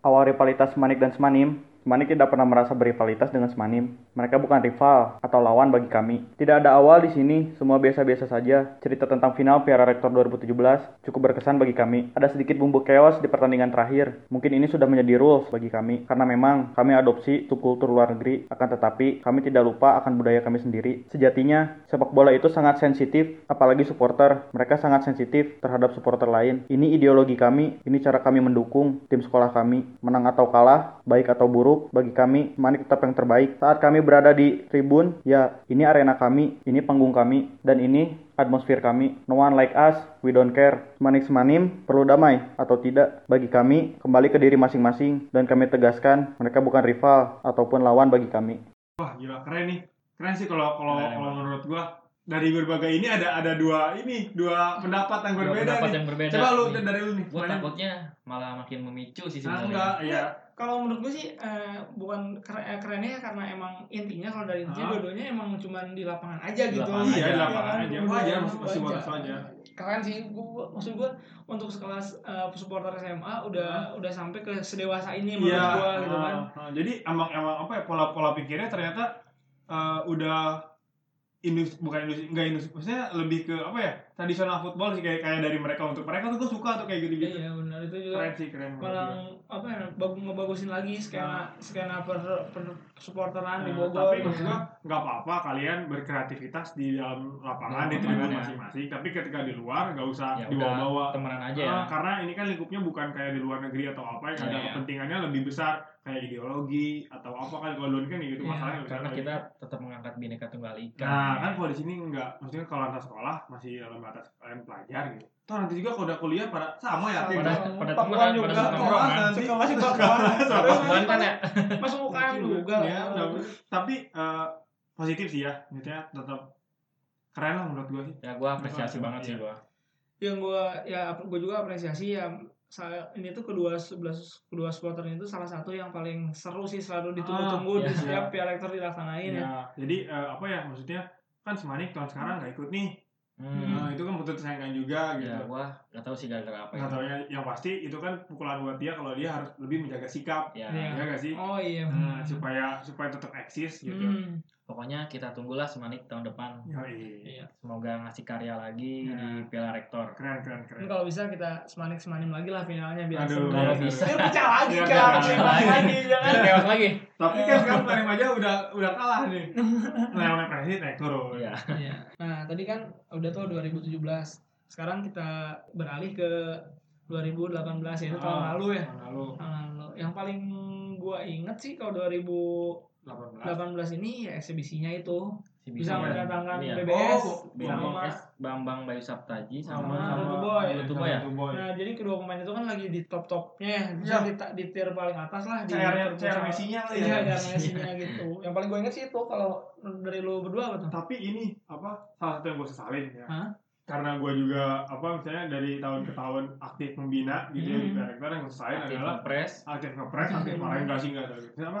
Awal rivalitas Semanik dan Semanim, Semanik tidak pernah merasa berrivalitas dengan Semanim. Mereka bukan rival atau lawan bagi kami. Tidak ada awal di sini, semua biasa-biasa saja. Cerita tentang final Piala Rektor 2017 cukup berkesan bagi kami. Ada sedikit bumbu chaos di pertandingan terakhir. Mungkin ini sudah menjadi rules bagi kami, karena memang kami adopsi subkultur luar negeri. Akan tetapi, kami tidak lupa akan budaya kami sendiri. Sejatinya, sepak bola itu sangat sensitif, apalagi supporter. Mereka sangat sensitif terhadap supporter lain. Ini ideologi kami, ini cara kami mendukung tim sekolah kami. Menang atau kalah, baik atau buruk, bagi kami, Manik tetap yang terbaik. Saat kami berada di tribun, ya ini arena kami, ini panggung kami, dan ini atmosfer kami. No one like us, we don't care. Semanik semanim, perlu damai atau tidak. Bagi kami, kembali ke diri masing-masing, dan kami tegaskan, mereka bukan rival ataupun lawan bagi kami. wah gila keren nih keren sih kalau kalau kalau menurut gua dari berbagai ini ada ada dua ini dua pendapat yang Dua berbeda pendapat nih yang berbeda coba lu nih. dari lu nih Semanim. takutnya malah makin memicu sih nah, sebenarnya enggak ya Kalau menurut gue sih eh, bukan keren, eh, kerennya karena emang intinya kalau dari intinya dua-duanya emang cuman di lapangan aja Di gitu. lapangan Iya, aja. di lapangan aja. Wajar, masih- masih wajar. wajar. Keren sih, gua, maksud gue untuk sekelas eh, supporter SMA udah udah sampai ke sedewasa ini menurut Iya, gua gitu kan. ah. jadi emang emang apa ya pola pola pikirnya ternyata eh, udah industri bukan industri enggak industri maksudnya lebih ke apa ya tradisional football sih kayak kayak dari mereka untuk mereka tuh gue suka tuh kayak gitu gitu Iya itu juga keren sih keren malah apa ya bagus ngebagusin lagi skena skena per, per supporteran di Nah, Bogor. tapi gitu maksud kan. gua nggak apa-apa kalian berkreativitas di dalam lapangan di Dalam tribun ya. masing-masing tapi ketika di luar nggak usah ya dibawa-bawa temenan aja Ah, ya karena ini kan lingkupnya bukan kayak di luar negeri atau apa yang ada Iya. kepentingannya lebih besar kayak ideologi atau apa kan kalau dulu kan gitu Iya, masalahnya karena kita tetap mengangkat bineka tunggal ika Nah, kan kalau di sini enggak, maksudnya kalau antar sekolah masih dalam batas kalian pelajar gitu. Toh nanti juga kalau udah kuliah pada sama ya, Tim. pada pada temenan juga. pada kan nanti. Sekelas juga Pakuan kan ya masuk UKM juga. Ya. Tapi eh, positif sih ya, maksudnya tetap keren lah menurut gua sih. ya gue apresiasi Iya. banget sih gue yang gue ya gue juga apresiasi ya saya ini tuh kedua sebelas kedua supporter itu salah satu yang paling seru sih selalu ditunggu-tunggu Ah, di iya. setiap piala rektor dilaksanain ya. Ya, jadi eh, apa ya maksudnya kan Semanik tahun sekarang nggak ikut nih. Hmm. Nah, itu kan patut disayangkan juga gitu. Ya, gua nggak tahu sih gara-gara apa Nggak ya. taunya yang pasti itu kan pukulan buat dia kalau dia harus lebih menjaga sikap. Ya, Iya. Ya nggak sih? Oh iya. Nah, hmm. supaya supaya tetap eksis gitu. Hmm. pokoknya kita tunggulah Semanik tahun depan. Yoi. Iya. Semoga ngasih karya lagi Ya. di Piala Rektor. Keren keren Ini keren. kalau bisa kita semanik semanim lagi lah finalnya biar Aduh, kalau Biar bisa. pecah lagi Biar kan, lagi. jangan. Lewat lagi. Tapi kan sekarang paling aja udah udah kalah nih. Nah, yang presiden naik turun. Iya. Iya. Nah, tadi kan udah tuh 2017. Sekarang kita beralih ke 2018 ya, itu tahun Ah, lalu ya. Tahun lalu Tahun lalu. Yang paling gua inget sih kalau 2018 18. ini ya eksibisinya itu bisa mendatangkan Ini ya. BBS Oh, Bambang, sama S, Bambang Bayu Saptaji Sama sama, Lutu Boy. Lutu Boy ya? Nah, jadi kedua pemain itu kan lagi di top-topnya ya. Bisa Iya. di, di tier paling atas lah di CR. CR Messi-nya lah Iya, ya. Messi-nya gitu. Yang paling gue inget sih itu kalau dari lu berdua apa tuh? Tapi ini apa salah satu yang gue sesalin ya. Hah? Karena gue juga apa misalnya dari tahun ke tahun aktif membina gitu ya di Hmm. karakter yang gue Aktif adalah ngepres. aktif ngepres, aktif Hmm. sih enggak tahu. Kenapa?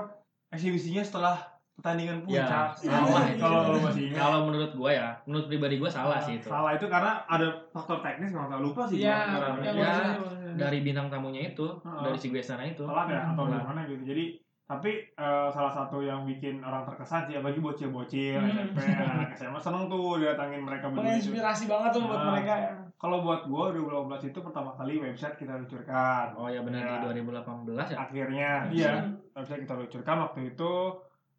Eksibisinya setelah pertandingan Ya, puncak. salah itu. Kalau lo masih ingat. Kalau menurut gua ya, menurut pribadi gua salah sih itu. Salah itu karena ada faktor teknis nggak usah lupa sih. Iya, Karena- ya, maksudnya- Dari bintang tamunya itu, dari si Guesana itu. telat ya atau gimana gitu. Jadi tapi eh, salah satu yang bikin orang terkesan sih apalagi bocil-bocil Hmm. SMP anak SMA seneng tuh didatangin mereka berdua itu. menginspirasi banget tuh buat Nah. mereka ya. Kalau buat gua 2018 itu pertama kali website kita luncurkan. Oh ya benar Ya. di 2018 ya. Akhirnya iya website kita luncurkan waktu itu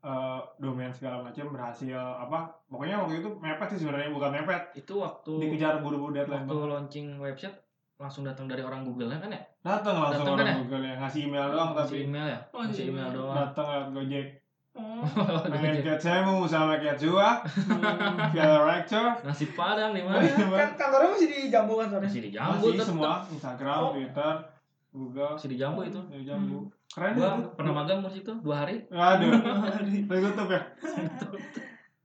eh, domain segala macam berhasil apa pokoknya waktu itu mepet sih sebenarnya bukan mepet Itu waktu dikejar buru-buru deadline waktu banget. launching website langsung datang dari orang Google kan ya? datang langsung Datang kan orang ya? Google ya ngasih email doang Ngasih tapi email ya? Oh, Ngasih ngasih email doang. datang lewat Gojek Oh. pengen cat semu sama cat jua via rector Nasi padang di mana? kan kantornya masih di Jambu kan. Masih di Jambu masih semua Instagram Oh. Twitter Google Masih di Jambu itu. dari Jambu keren Gua ya pernah magang di situ dua hari. aduh Udah tutup ya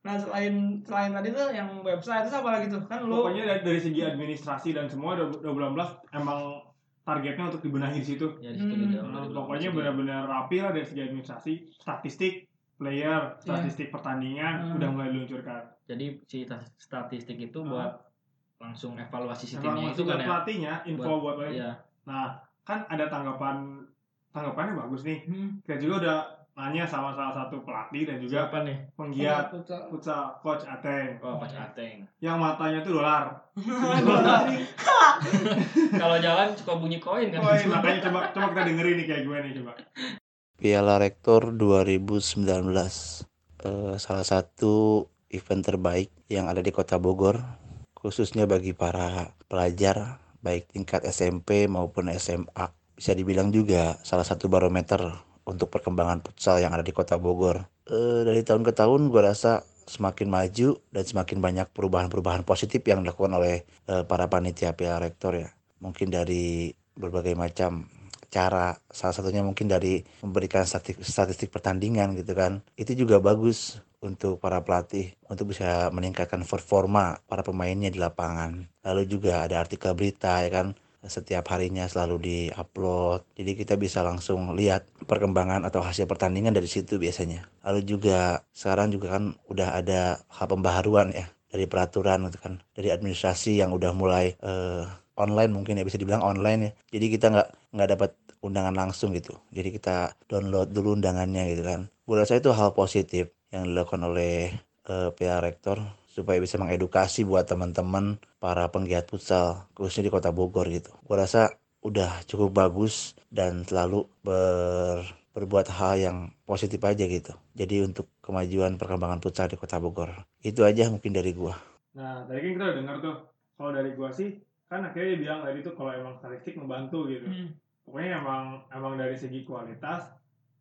Nah selain selain tadi tuh yang website itu apa lagi tuh kan lu pokoknya dari, dari segi administrasi dan semua 2019 emang targetnya untuk dibenahi di situ Ya di situ Hmm. di awal Nah, 2018 pokoknya benar-benar rapi lah dari segi administrasi statistik player statistik pertandingan Hmm. udah mulai diluncurkan Jadi si ta- statistik itu Ah. buat langsung evaluasi si timnya itu kan buat ya. pelatihnya info buat, pelatih. Iya. nah kan ada tanggapan tanggapannya bagus nih Hmm. kita juga udah nanya sama salah satu pelatih dan juga Siapa nih? penggiat Futsal. futsal coach Ateng Oh, Coach Ateng. yang matanya tuh dolar Kalau jalan suka bunyi koin kan. Woi, makanya coba coba kita dengerin nih kayak gue nih coba Piala Rektor 2019 eh, salah satu event terbaik yang ada di Kota Bogor khususnya bagi para pelajar baik tingkat SMP maupun SMA bisa dibilang juga salah satu barometer untuk perkembangan futsal yang ada di Kota Bogor. Eh, dari tahun ke tahun gue rasa semakin maju dan semakin banyak perubahan-perubahan positif yang dilakukan oleh eh, para panitia Piala Rektor ya. Mungkin dari berbagai macam cara salah satunya mungkin dari memberikan statistik, statistik pertandingan gitu kan. Itu juga bagus untuk para pelatih untuk bisa meningkatkan performa para pemainnya di lapangan. Lalu juga ada artikel berita ya kan setiap harinya selalu di-upload. Jadi kita bisa langsung lihat perkembangan atau hasil pertandingan dari situ biasanya. Lalu juga sekarang juga kan udah ada hal pembaharuan ya dari peraturan gitu kan. Dari administrasi yang udah mulai eh, online mungkin ya bisa dibilang online ya. Jadi kita nggak nggak dapat undangan langsung gitu. Jadi kita download dulu undangannya gitu kan. Gue rasa itu hal positif yang dilakukan oleh eh, pihak rektor supaya bisa mengedukasi buat teman-teman para penggiat futsal khususnya di kota Bogor gitu gue rasa udah cukup bagus dan selalu ber berbuat hal yang positif aja gitu jadi untuk kemajuan perkembangan futsal di kota Bogor itu aja mungkin dari gua Nah, tadi kan kita udah dengar tuh. Kalau dari gua sih, kan akhirnya dia bilang tadi tuh kalau emang statistik membantu gitu. Hmm. Pokoknya emang emang dari segi kualitas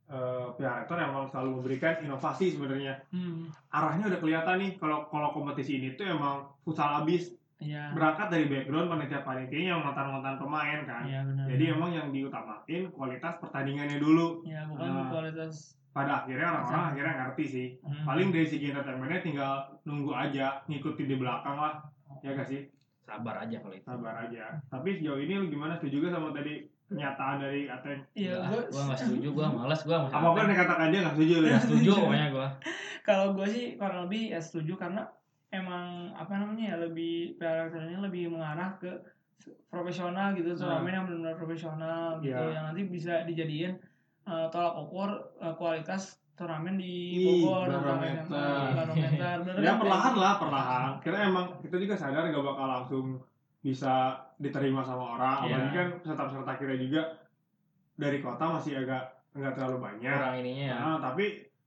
eh, pihak rektor emang selalu memberikan inovasi sebenarnya. Hmm. Arahnya udah kelihatan nih kalau kalau kompetisi ini tuh emang futsal abis Iya. berangkat dari background panitia panitianya yang mantan-mantan pemain kan. Iya benar. Jadi emang yang diutamain kualitas pertandingannya dulu. ya bukan Ah. kualitas Pada akhirnya orang-orang akhirnya ngerti sih. Hmm. Paling dari segi entertainmentnya tinggal nunggu aja, ngikutin di belakang lah. Ya gak sih? Sabar aja kalau itu. sabar aja tapi sejauh ini lu gimana setuju juga sama tadi pernyataan dari Ateng Iya, gue gua nggak setuju gua malas gua sama apa pun yang dikatakan dia nggak setuju lu ya? setuju pokoknya gua. Kalau gue sih kurang lebih ya setuju karena emang apa namanya ya lebih karakternya lebih mengarah ke profesional gitu turnamen yang benar-benar profesional gitu Iya. yang nanti bisa dijadiin eh, tolak ukur eh, kualitas turnamen di Bogor barometer. turnamen barometer ya kan? perlahan lah perlahan. Kita emang kita juga sadar gak bakal langsung bisa diterima sama orang Iya. apalagi kan peserta-peserta kita juga dari kota masih agak nggak terlalu banyak orang ininya ya Nah, tapi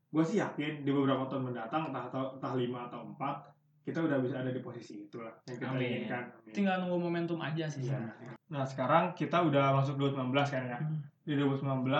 gue sih yakin di beberapa tahun mendatang entah atau entah lima atau empat kita udah bisa ada di posisi itulah yang kita Amin. inginkan. Amin. tinggal nunggu momentum aja sih sebenarnya. Nah sekarang kita udah masuk 2019 kan ya. Hmm. Di 2019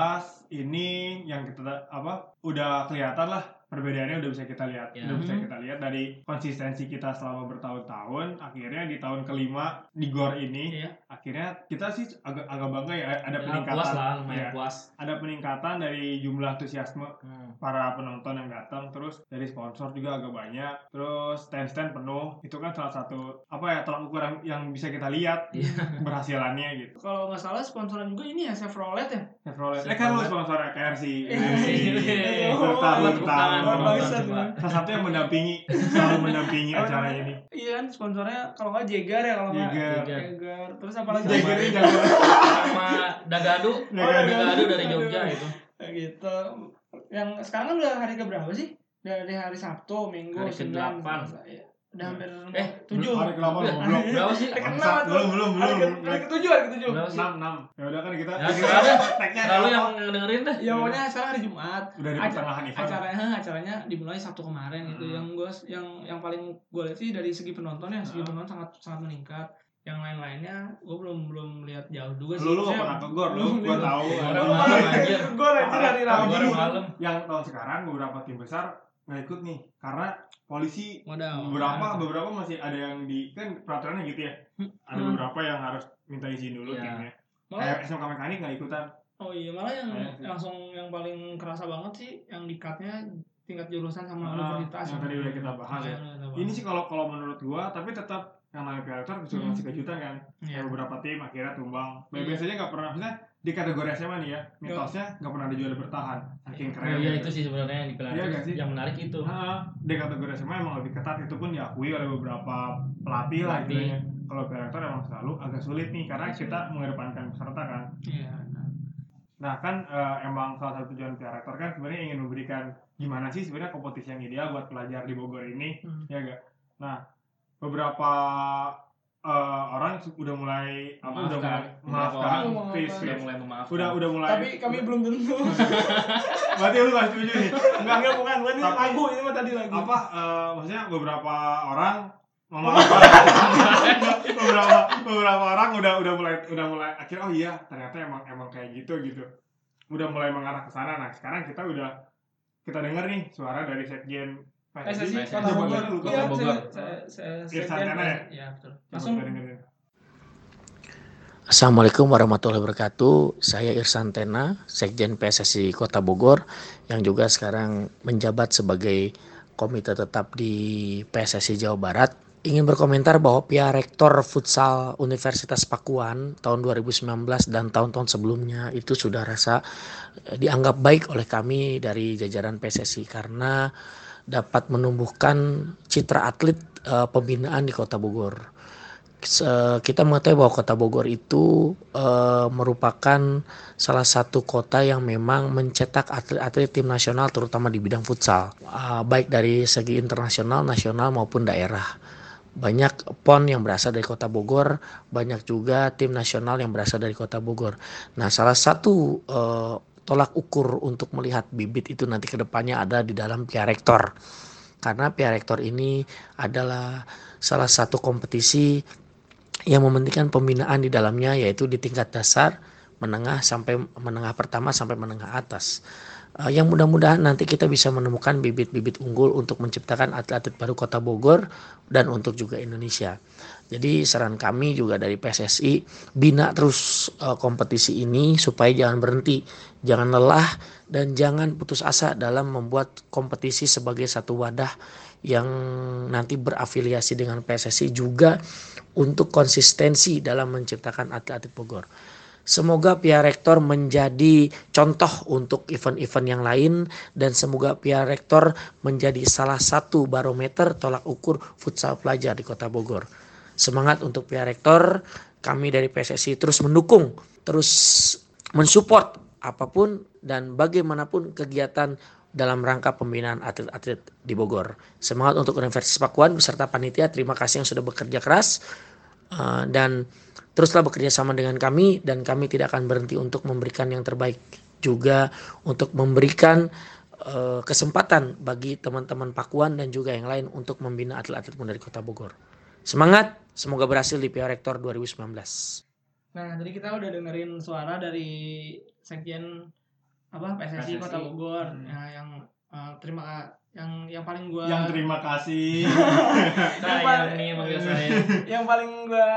ini yang kita apa udah kelihatan lah perbedaannya udah bisa kita lihat. Ya. Udah bisa Hmm. kita lihat dari konsistensi kita selama bertahun-tahun. Akhirnya di tahun kelima di GOR ini Iya. akhirnya kita sih agak agak bangga ya ada Ya, peningkatan. puas lah lumayan Iya. puas Ada peningkatan dari jumlah antusiasme Hmm. para penonton yang datang terus dari sponsor juga agak banyak terus stand stand penuh itu kan salah satu apa ya tolak ukur yang, yang bisa kita lihat Iya. berhasilannya gitu kalau nggak salah sponsoran juga ini ya Chevrolet ya Chevrolet eh kan lu sponsor KRC Iya. Serta Oh, Bintang. tangan Oh, bagusan, salah satu yang mendampingi selalu mendampingi acara ini. Iya kan sponsornya kalau nggak Jaguar ya kalau nggak. Jaguar terus apa lagi? Jaguar ini sama Dagadu. Dagadu. Dagadu dari Jogja itu. Kayak gitu. Yang sekarang kan udah hari ke berapa sih? Dari hari Sabtu Minggu Hari Senin ke-delapan. Selasa, ya. Udah hampir Eh, tujuh. Hari kelapa goblok berapa sih? Hari atau- belum belum belum ke- hari ketujuh hari ketujuh? Enam enam. Ya udah kan kita Ya, sekarang- tagnya Lalu yang dengerin deh. Ya pokoknya sekarang hari Jumat. Udah di pertengahan event. acaranya acaranya dimulai Sabtu kemarin gitu. Hmm. yang gue yang yang paling gue lihat sih dari segi penonton ya segi Hmm. penonton sangat sangat meningkat. Yang lain-lainnya gue belum belum lihat jauh juga sih. Lu lu pernah ke gor lu? belum gua lihat. tahu. Gue lanjut hari Rabu yang tahun sekarang beberapa tim besar nggak ikut nih karena polisi Modal. beberapa beberapa masih ada yang di kan peraturannya gitu ya ada Hmm. beberapa yang harus minta izin dulu Iya. timnya Malah kayak SMK mekanik nggak ikutan Oh iya, malah yang sih. langsung yang paling kerasa banget sih yang di cutnya tingkat jurusan sama Ah, universitas. yang tadi udah kita bahas ya. Bahas. ini sih kalau kalau menurut gua tapi tetap yang namanya piala bisa Hmm. ngasih kejutan kan Iya. kayak beberapa tim akhirnya tumbang Iya. biasanya nggak pernah maksudnya di kategori SMA nih ya mitosnya nggak pernah ada juara bertahan saking Iya. keren Oh iya gitu. itu sih sebenarnya yang dipilar Iya sih? yang menarik itu Nah, di kategori SMA emang lebih ketat itu pun diakui oleh beberapa pelatih lah Pelatih. gitu Kalau piala emang selalu agak sulit nih karena kita mengedepankan peserta kan. Iya. nah. Nah kan eh, emang salah satu tujuan rektor kan sebenarnya ingin memberikan gimana sih sebenarnya kompetisi yang ideal buat pelajar di Bogor ini, Hmm. ya gak? Nah beberapa eh, orang udah mulai apa udah mulai memaafkan. sudah please. mulai memaafkan udah udah mulai. Tapi kami belum tentu. Berarti lu gak setuju nih? Enggak, enggak bukan, bukan ini lagu ini mah tadi lagu. apa eh, maksudnya beberapa orang memaafkan beberapa beberapa orang udah udah mulai udah mulai akhirnya oh iya ternyata emang emang kayak gitu gitu udah mulai mengarah ke sana nah sekarang kita udah kita dengar nih suara dari sekjen PSSI. Kota Bogor. Kota Bogor. Iya, betul. Langsung. Assalamualaikum warahmatullahi wabarakatuh. Saya Irsan Tena, Sekjen PSSI Kota Bogor yang juga sekarang menjabat sebagai komite tetap di PSSI Jawa Barat. Ingin berkomentar bahwa pihak Rektor Futsal Universitas Pakuan tahun 2019 dan tahun-tahun sebelumnya itu sudah rasa dianggap baik oleh kami dari jajaran PSSI karena dapat menumbuhkan citra atlet eh, pembinaan di Kota Bogor se- kita mengetahui bahwa kota Bogor itu eh, merupakan salah satu kota yang memang mencetak atlet-atlet tim nasional terutama di bidang futsal Ah, baik dari segi internasional, nasional maupun daerah. Banyak PON yang berasal dari kota Bogor, banyak juga tim nasional yang berasal dari kota Bogor. Nah, salah satu eh, tolak ukur untuk melihat bibit itu nanti ke depannya ada di dalam pihak rektor. Karena pihak rektor ini adalah salah satu kompetisi yang mementingkan pembinaan di dalamnya yaitu di tingkat dasar, menengah sampai menengah pertama sampai menengah atas. Eh, yang mudah-mudahan nanti kita bisa menemukan bibit-bibit unggul untuk menciptakan atlet-atlet baru Kota Bogor dan untuk juga Indonesia. Jadi saran kami juga dari PSSI bina terus eh, kompetisi ini supaya jangan berhenti, jangan lelah dan jangan putus asa dalam membuat kompetisi sebagai satu wadah yang nanti berafiliasi dengan PSSI juga untuk konsistensi dalam menciptakan atlet-atlet Bogor. Semoga pihak rektor menjadi contoh untuk event-event yang lain dan semoga pihak rektor menjadi salah satu barometer tolak ukur futsal pelajar di Kota Bogor. Semangat untuk pihak rektor, kami dari PSSI terus mendukung, terus mensupport apa pun dan bagaimanapun kegiatan dalam rangka pembinaan atlet-atlet di Bogor. Semangat untuk Universitas Pakuan beserta panitia, terima kasih yang sudah bekerja keras uh, dan teruslah bekerja sama dengan kami dan kami tidak akan berhenti untuk memberikan yang terbaik juga untuk memberikan uh, kesempatan bagi teman-teman Pakuan dan juga yang lain untuk membina atlet-atlet muda di Kota Bogor. Semangat, semoga berhasil di Piala Rektor 2019. Nah, tadi kita udah dengerin suara dari Sekjen apa PSSI, PSSI. Kota Bogor Hmm. ya, yang uh, terima yang yang paling gua yang terima kasih nih manggil saya. yang paling gua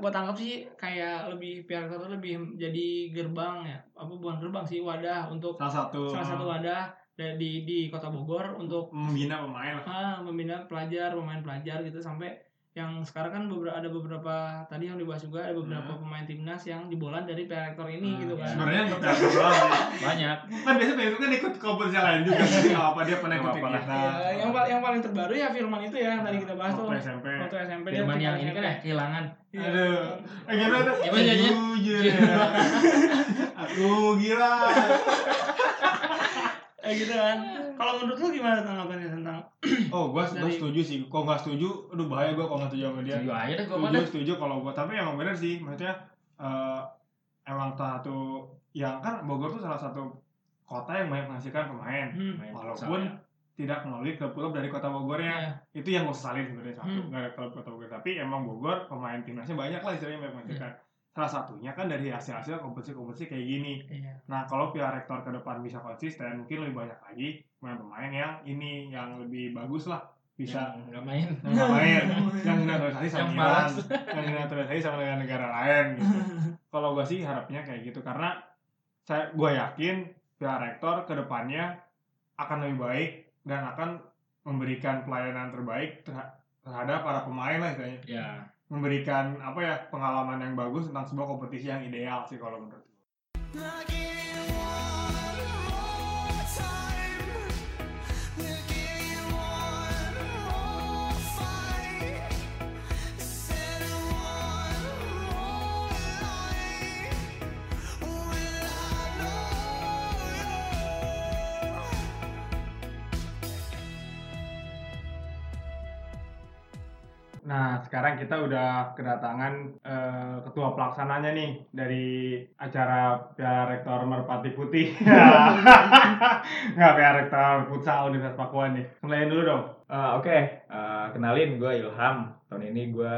gua tangkap sih kayak lebih pihak tuh lebih jadi gerbang ya apa bukan gerbang sih wadah untuk salah satu salah satu wadah da- di di kota Bogor untuk membina pemain ah, membina pelajar pemain pelajar gitu sampai yang sekarang kan beberapa ada beberapa tadi yang dibahas juga ada beberapa pemain timnas yang jebolan dari pihak rektor ini gitu kan. sebenarnya nggak doang sih. Banyak. kan biasanya Yusuf kan ikut kompetisi lain juga jadi nggak apa dia pernah ikut kita Ya, yang pa- yang paling terbaru ya Firman itu ya yang tadi kita bahas tuh. Waktu SMP waktu SMP dia Firman yang ini kan ya kehilangan. Iya. aduh. Eh, gimana tuh? Gimana nyanyinya? jujur. Ya aku gila Eh gitu kan. Kalau menurut lu gimana tanggapannya tentang oh gua gua Dari- setuju sih. Kok nggak setuju aduh bahaya gua kalau nggak setuju sama dia. Setuju aja deh gua setuju pada. setuju kalau gua. Tapi emang bener sih maksudnya eh, emang salah satu yang kan Bogor tuh salah satu kota yang banyak menghasilkan pemain. Hmm, walaupun futsal, tidak melalui klub-klub dari kota Bogornya ya, itu yang gue sesalin sebenarnya satu. Hmm. nggak ada klub kota Bogor. Tapi emang Bogor pemain timnasnya banyak lah istilahnya banyak menghasilkan salah satunya kan dari hasil-hasil kompetisi-kompetisi kayak gini. Iya. nah kalau pihak rektor ke depan bisa konsisten mungkin lebih banyak lagi pemain-pemain yang ini yang lebih bagus lah. Bisa Yang nggak main. yang nggak main. Yang naturalisasi sama Yang Iran yang naturalisasi sama dengan negara lain gitu. Kalau gue sih harapnya kayak gitu karena saya gue yakin pihak rektor ke depannya akan lebih baik dan akan memberikan pelayanan terbaik terha- terhadap para pemain lah istilahnya. Ya. Memberikan apa ya pengalaman yang bagus tentang sebuah kompetisi yang ideal sih kalau menurut gue. Nah, sekarang kita udah kedatangan eh, ketua pelaksananya nih dari acara Piala Rektor Merpati Putih. Nggak, Piala Rektor Futsal Universitas Pakuan nih. Kenalin dulu dong. Eh, Oke, eh, kenalin gue Ilham. Tahun ini gue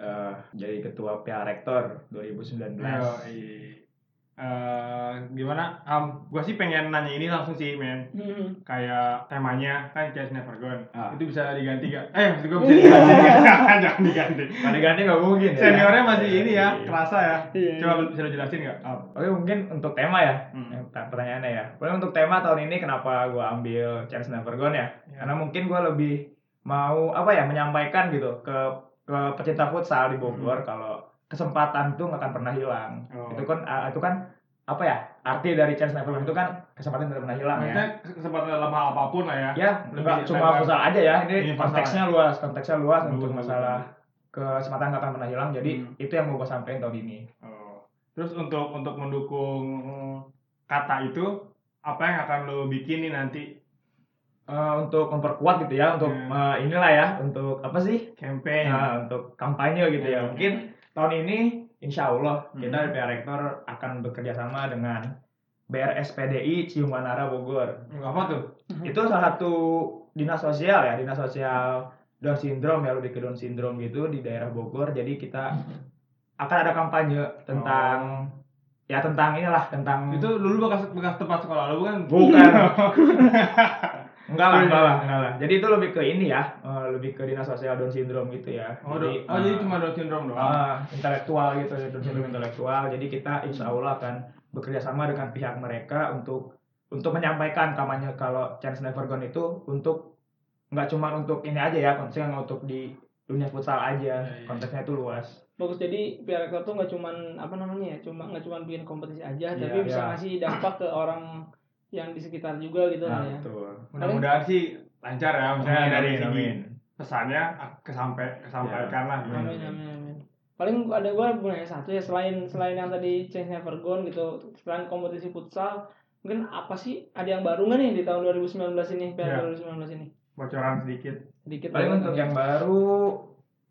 eh, jadi ketua PA Rektor 2019. Ayo, eh, gimana? Um, gue sih pengen nanya ini langsung sih, men. Hmm. Kayak temanya kan Chase Never Gone. Ah. Itu bisa diganti gak? Eh, maksud gue bisa diganti? Jangan diganti. Pada ganti nggak mungkin ya. Seniornya masih ini ya, Iya. kerasa ya. Iya, Coba bisa lo jelasin nggak? Am? Oke, mungkin untuk tema ya. Hmm. Pertanyaannya ya. Boleh untuk tema tahun ini kenapa gue ambil Chance Never Gone ya? Ya. Karena mungkin gue lebih mau apa ya menyampaikan gitu ke ke pecinta futsal di Bogor kalau kesempatan tuh nggak akan pernah hilang. Oh. Itu kan ah, itu kan apa ya arti dari Chance Never itu kan kesempatan tidak pernah hilang ya. Maksudnya kesempatan dalam hal apa pun lah ya. Ya, cuma futsal aja ya. Ini Universal konteksnya luas, konteksnya luas Betul, untuk masalah kesempatan nggak akan pernah hilang. Jadi Hmm. itu yang mau gue sampaikan tahun ini. Oh. Terus untuk untuk mendukung kata itu apa yang akan lo bikin nih nanti Eh, untuk memperkuat gitu ya, untuk Hmm. eh, inilah ya, untuk apa sih? campaign? Nah, untuk kampanye gitu ya. Hmm. Mungkin tahun ini, insya Allah kita Hmm. dari PR Rektor akan bekerja sama dengan BRSPDI Cium Manara Bogor. apa tuh? itu salah satu dinas sosial ya dinas sosial Down syndrome ya lebih ke Down syndrome gitu di daerah Bogor jadi kita akan ada kampanye tentang ya tentang inilah tentang Itu dulu bekas bekas tempat sekolah lo bukan? bukan enggak lah enggak lah enggak lah jadi itu lebih ke ini ya eh, lebih ke dinas sosial Down syndrome gitu ya Oh, do- oh jadi cuma Down syndrome doang. Ah, intelektual gitu ya, Down syndrome Hmm. intelektual. Jadi kita insya Allah akan bekerja sama dengan pihak mereka untuk untuk menyampaikan kampanye kalau Chance Never Gone itu untuk nggak cuma untuk ini aja ya, konteksnya nggak untuk di dunia futsal aja, Iya, iya. konteksnya itu luas. bagus jadi PR Rektor tuh nggak cuman apa namanya ya cuma nggak cuman bikin kompetisi aja Iya, tapi bisa iya. ngasih dampak ke orang yang di sekitar juga gitu Nah, lah ya betul. Mudah-mudahan sih lancar ya, misalnya Amin, dari amin, segi amin. pesannya kesampai kesampaikan lah. gitu. amin amin amin paling ada gue punya satu ya selain selain yang tadi Change Never Gone gitu selain kompetisi futsal mungkin apa sih ada yang baru nggak nih di tahun 2019 ini Iya. PR 2019 ini Bocoran sedikit. sedikit Paling untuk yang baru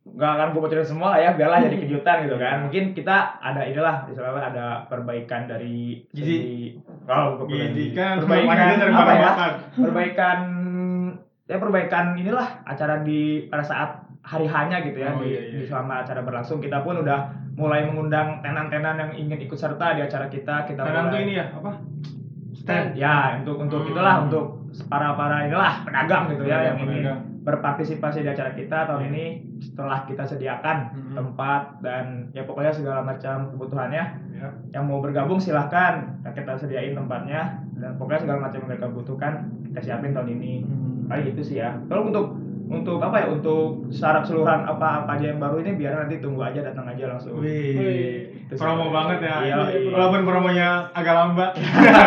nggak akan gue bocorin semua lah ya biarlah jadi kejutan gitu kan mungkin kita ada inilah misalnya ada perbaikan dari Gizi. Segi kalau untuk Gizi kan perbaikan apa ya makan. perbaikan ya perbaikan inilah acara di pada saat hari hanya gitu ya Oh, di, iya, iya. di selama acara berlangsung kita pun udah mulai mengundang tenan-tenan yang ingin ikut serta di acara kita kita tuh mulai ini ya, apa? Stand. ya untuk untuk Hmm. itulah untuk para para inilah pedagang gitu ya yang ingin Pedagang. Berpartisipasi di acara kita tahun ini setelah kita sediakan Hmm. tempat dan ya pokoknya segala macam kebutuhannya. Ya. yang mau bergabung silahkan kita sediain tempatnya dan pokoknya segala macam yang mereka butuhkan kita siapin tahun ini. Paling itu sih ya. Kalau untuk untuk apa ya untuk secara keseluruhan apa apa aja yang baru ini biar nanti tunggu aja datang aja langsung Wih, sih. promo banget ya. Iya, iya. Walaupun promonya agak lambat.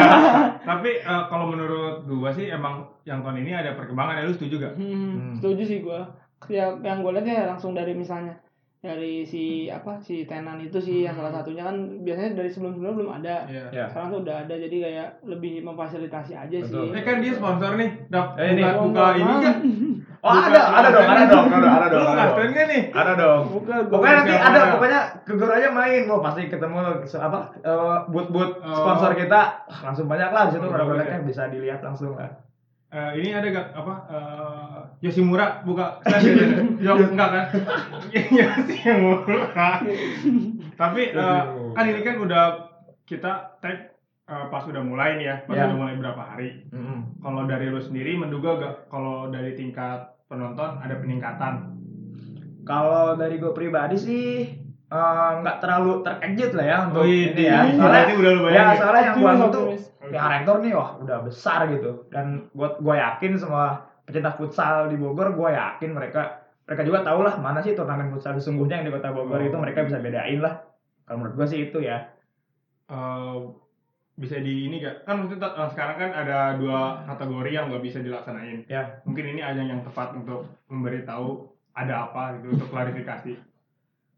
Tapi eh, kalau menurut gua sih emang yang tahun ini ada perkembangan ya lu setuju gak? Hmm, Hmm. setuju sih gua. Ya, yang gue lihat ya langsung dari misalnya dari si apa si tenan itu sih yang salah satunya kan biasanya dari sebelum sebelumnya belum ada. Iya. Ya. Sekarang tuh udah ada jadi kayak lebih memfasilitasi aja Betul. sih. Eh kan dia sponsor nih. Dap, Eh, ini. buka, buka ini kan? oh Buka ada ada dong ada dong ada ada dong Lu ada dong kan nih? ada dong Buka gua. Pokoknya nanti ada, ada? pokoknya ke Gor aja main, lo pasti ketemu apa eh, boot-boot Oh. sponsor kita Ah, langsung banyak lah di situ produk-produknya bagus bisa dilihat langsung lah. Eh, ini ada gak apa? eh, Yoshimura buka stand. Yo, enggak kan? Yoshimura. Tapi eh, Yoshimura. kan ini kan udah kita tag eh, pas udah mulai nih ya, pas Ya. udah mulai berapa hari. Kalau dari lu sendiri menduga gak kalau dari tingkat penonton ada peningkatan? Kalau dari gue pribadi sih eh, nggak terlalu terkejut lah ya untuk Wih, ini ya. Soalnya, berarti udah lu ya bayangin. soalnya yang gua tuh pihak rektor nih wah udah besar gitu dan gua gua yakin semua pecinta futsal di Bogor gua yakin mereka mereka juga tahu lah mana sih turnamen futsal sesungguhnya yang di kota Bogor Oh. itu mereka bisa bedain lah. Kalau menurut gua sih itu ya. eh bisa di ini gak? Kan itu, eh, sekarang kan ada dua kategori yang nggak bisa dilaksanain. Ya. Mungkin ini ajang yang tepat untuk memberitahu ada apa gitu untuk klarifikasi.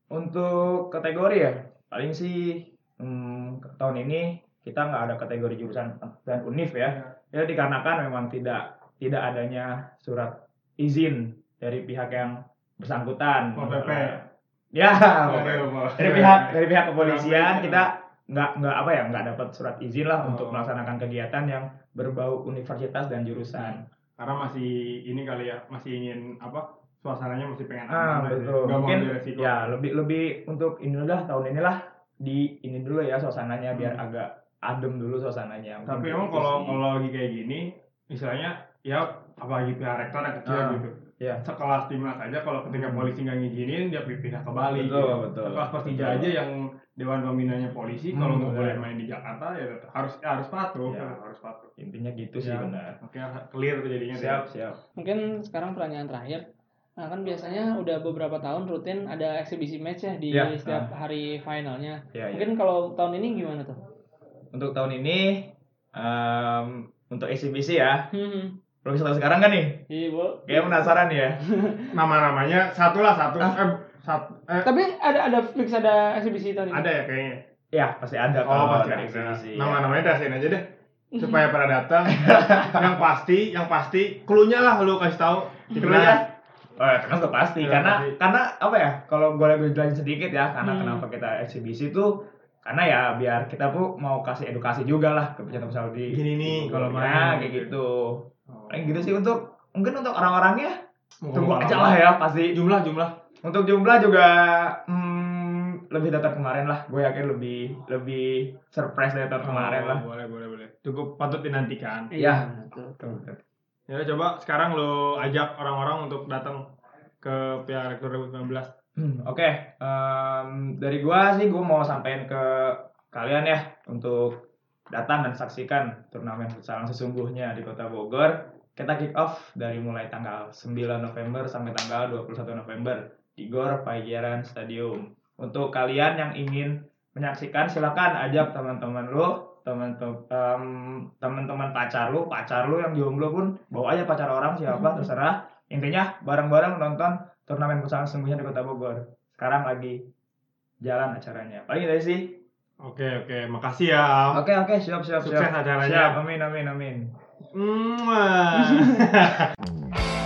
Untuk kategori ya, paling sih hmm, tahun ini kita nggak ada kategori jurusan dan univ ya. Ya dikarenakan memang tidak tidak adanya surat izin dari pihak yang bersangkutan. Oh, PP. Ya, Aduh, dari pihak dari pihak kepolisian kita nggak nggak apa ya nggak dapat surat izin lah Oh. untuk melaksanakan kegiatan yang berbau universitas dan jurusan. Karena masih ini kali ya, masih ingin apa? Suasananya masih pengen Ah betul. Mau Mungkin resiko. ya lebih lebih untuk inilah tahun inilah di ini dulu ya suasananya biar Hmm. agak adem dulu suasananya. Mungkin Tapi emang kalau kalau lagi kayak gini, misalnya ya apalagi pihak rektor yang kecil Ah, gitu. Iya. Sekelas timnas aja kalau ketika Hmm. polisi nggak ngizinin dia pindah ke Bali. Betul, gitu. betul. Sekelas Persija Betul. aja yang dewan pembinanya polisi kalau Hmm, nggak betul. boleh main di Jakarta ya harus ya harus patuh, Ya. harus patuh. intinya gitu sih Ya. benar. Oke, clear tuh jadinya. Siap siap. Mungkin sekarang pertanyaan terakhir. Nah, kan biasanya udah beberapa tahun rutin ada eksibisi match ya di Ya, setiap hari finalnya. Ya, ya. Mungkin kalau tahun ini gimana tuh? Untuk tahun ini em, untuk eksibisi ya. Hmm. Bisa tahu sekarang kan nih? Iya, Bo. Kayak penasaran ya. Nama-namanya satu lah satu. Ah. Eh, satu eh, Tapi ada ada fix ada eksibisi tahun ini. ada ya kayaknya. Ya pasti ada Oh, kalau pasti ada. eksibisi. ya. Nama-namanya dasain aja deh. Supaya pada datang. yang pasti, yang pasti, clue-nya lah lu kasih tahu. Clue-nya? Oh, ya, kan udah pasti Ya, karena pasti. karena apa ya? Kalau gue gue jelasin sedikit ya, karena Hmm. kenapa kita eksibisi itu karena ya biar kita tuh mau kasih edukasi juga lah ke pecinta futsal di Gini nih kalau ya, main kayak gitu. Oh. Paling gitu sih untuk mungkin untuk orang-orangnya tunggu aja lah ya pasti. Jumlah jumlah. Untuk jumlah juga hmm, lebih dari tahun kemarin lah. Gue yakin lebih lebih surprise dari tahun kemarin Oh, lah. Boleh, boleh, boleh. Cukup patut dinantikan. Iya, betul. Ya coba sekarang lo ajak orang-orang untuk datang ke Piala Rektor 2019. Hmm, Oke, em, dari gua sih gua mau sampaikan ke kalian ya untuk datang dan saksikan turnamen futsal sesungguhnya di Kota Bogor. Kita kick off dari mulai tanggal 9 November sampai tanggal 21 November di Gor Pajajaran Stadium. untuk kalian yang ingin menyaksikan silakan ajak teman-teman lu teman-teman em, teman-teman pacar lu pacar lu yang jomblo pun bawa aja pacar orang siapa terserah intinya bareng-bareng nonton turnamen futsal sesungguhnya di kota Bogor sekarang lagi jalan acaranya paling aja sih Oke oke, makasih ya. Am. oke oke siap siap Sukses siap acaranya. siap amin amin amin Mwah.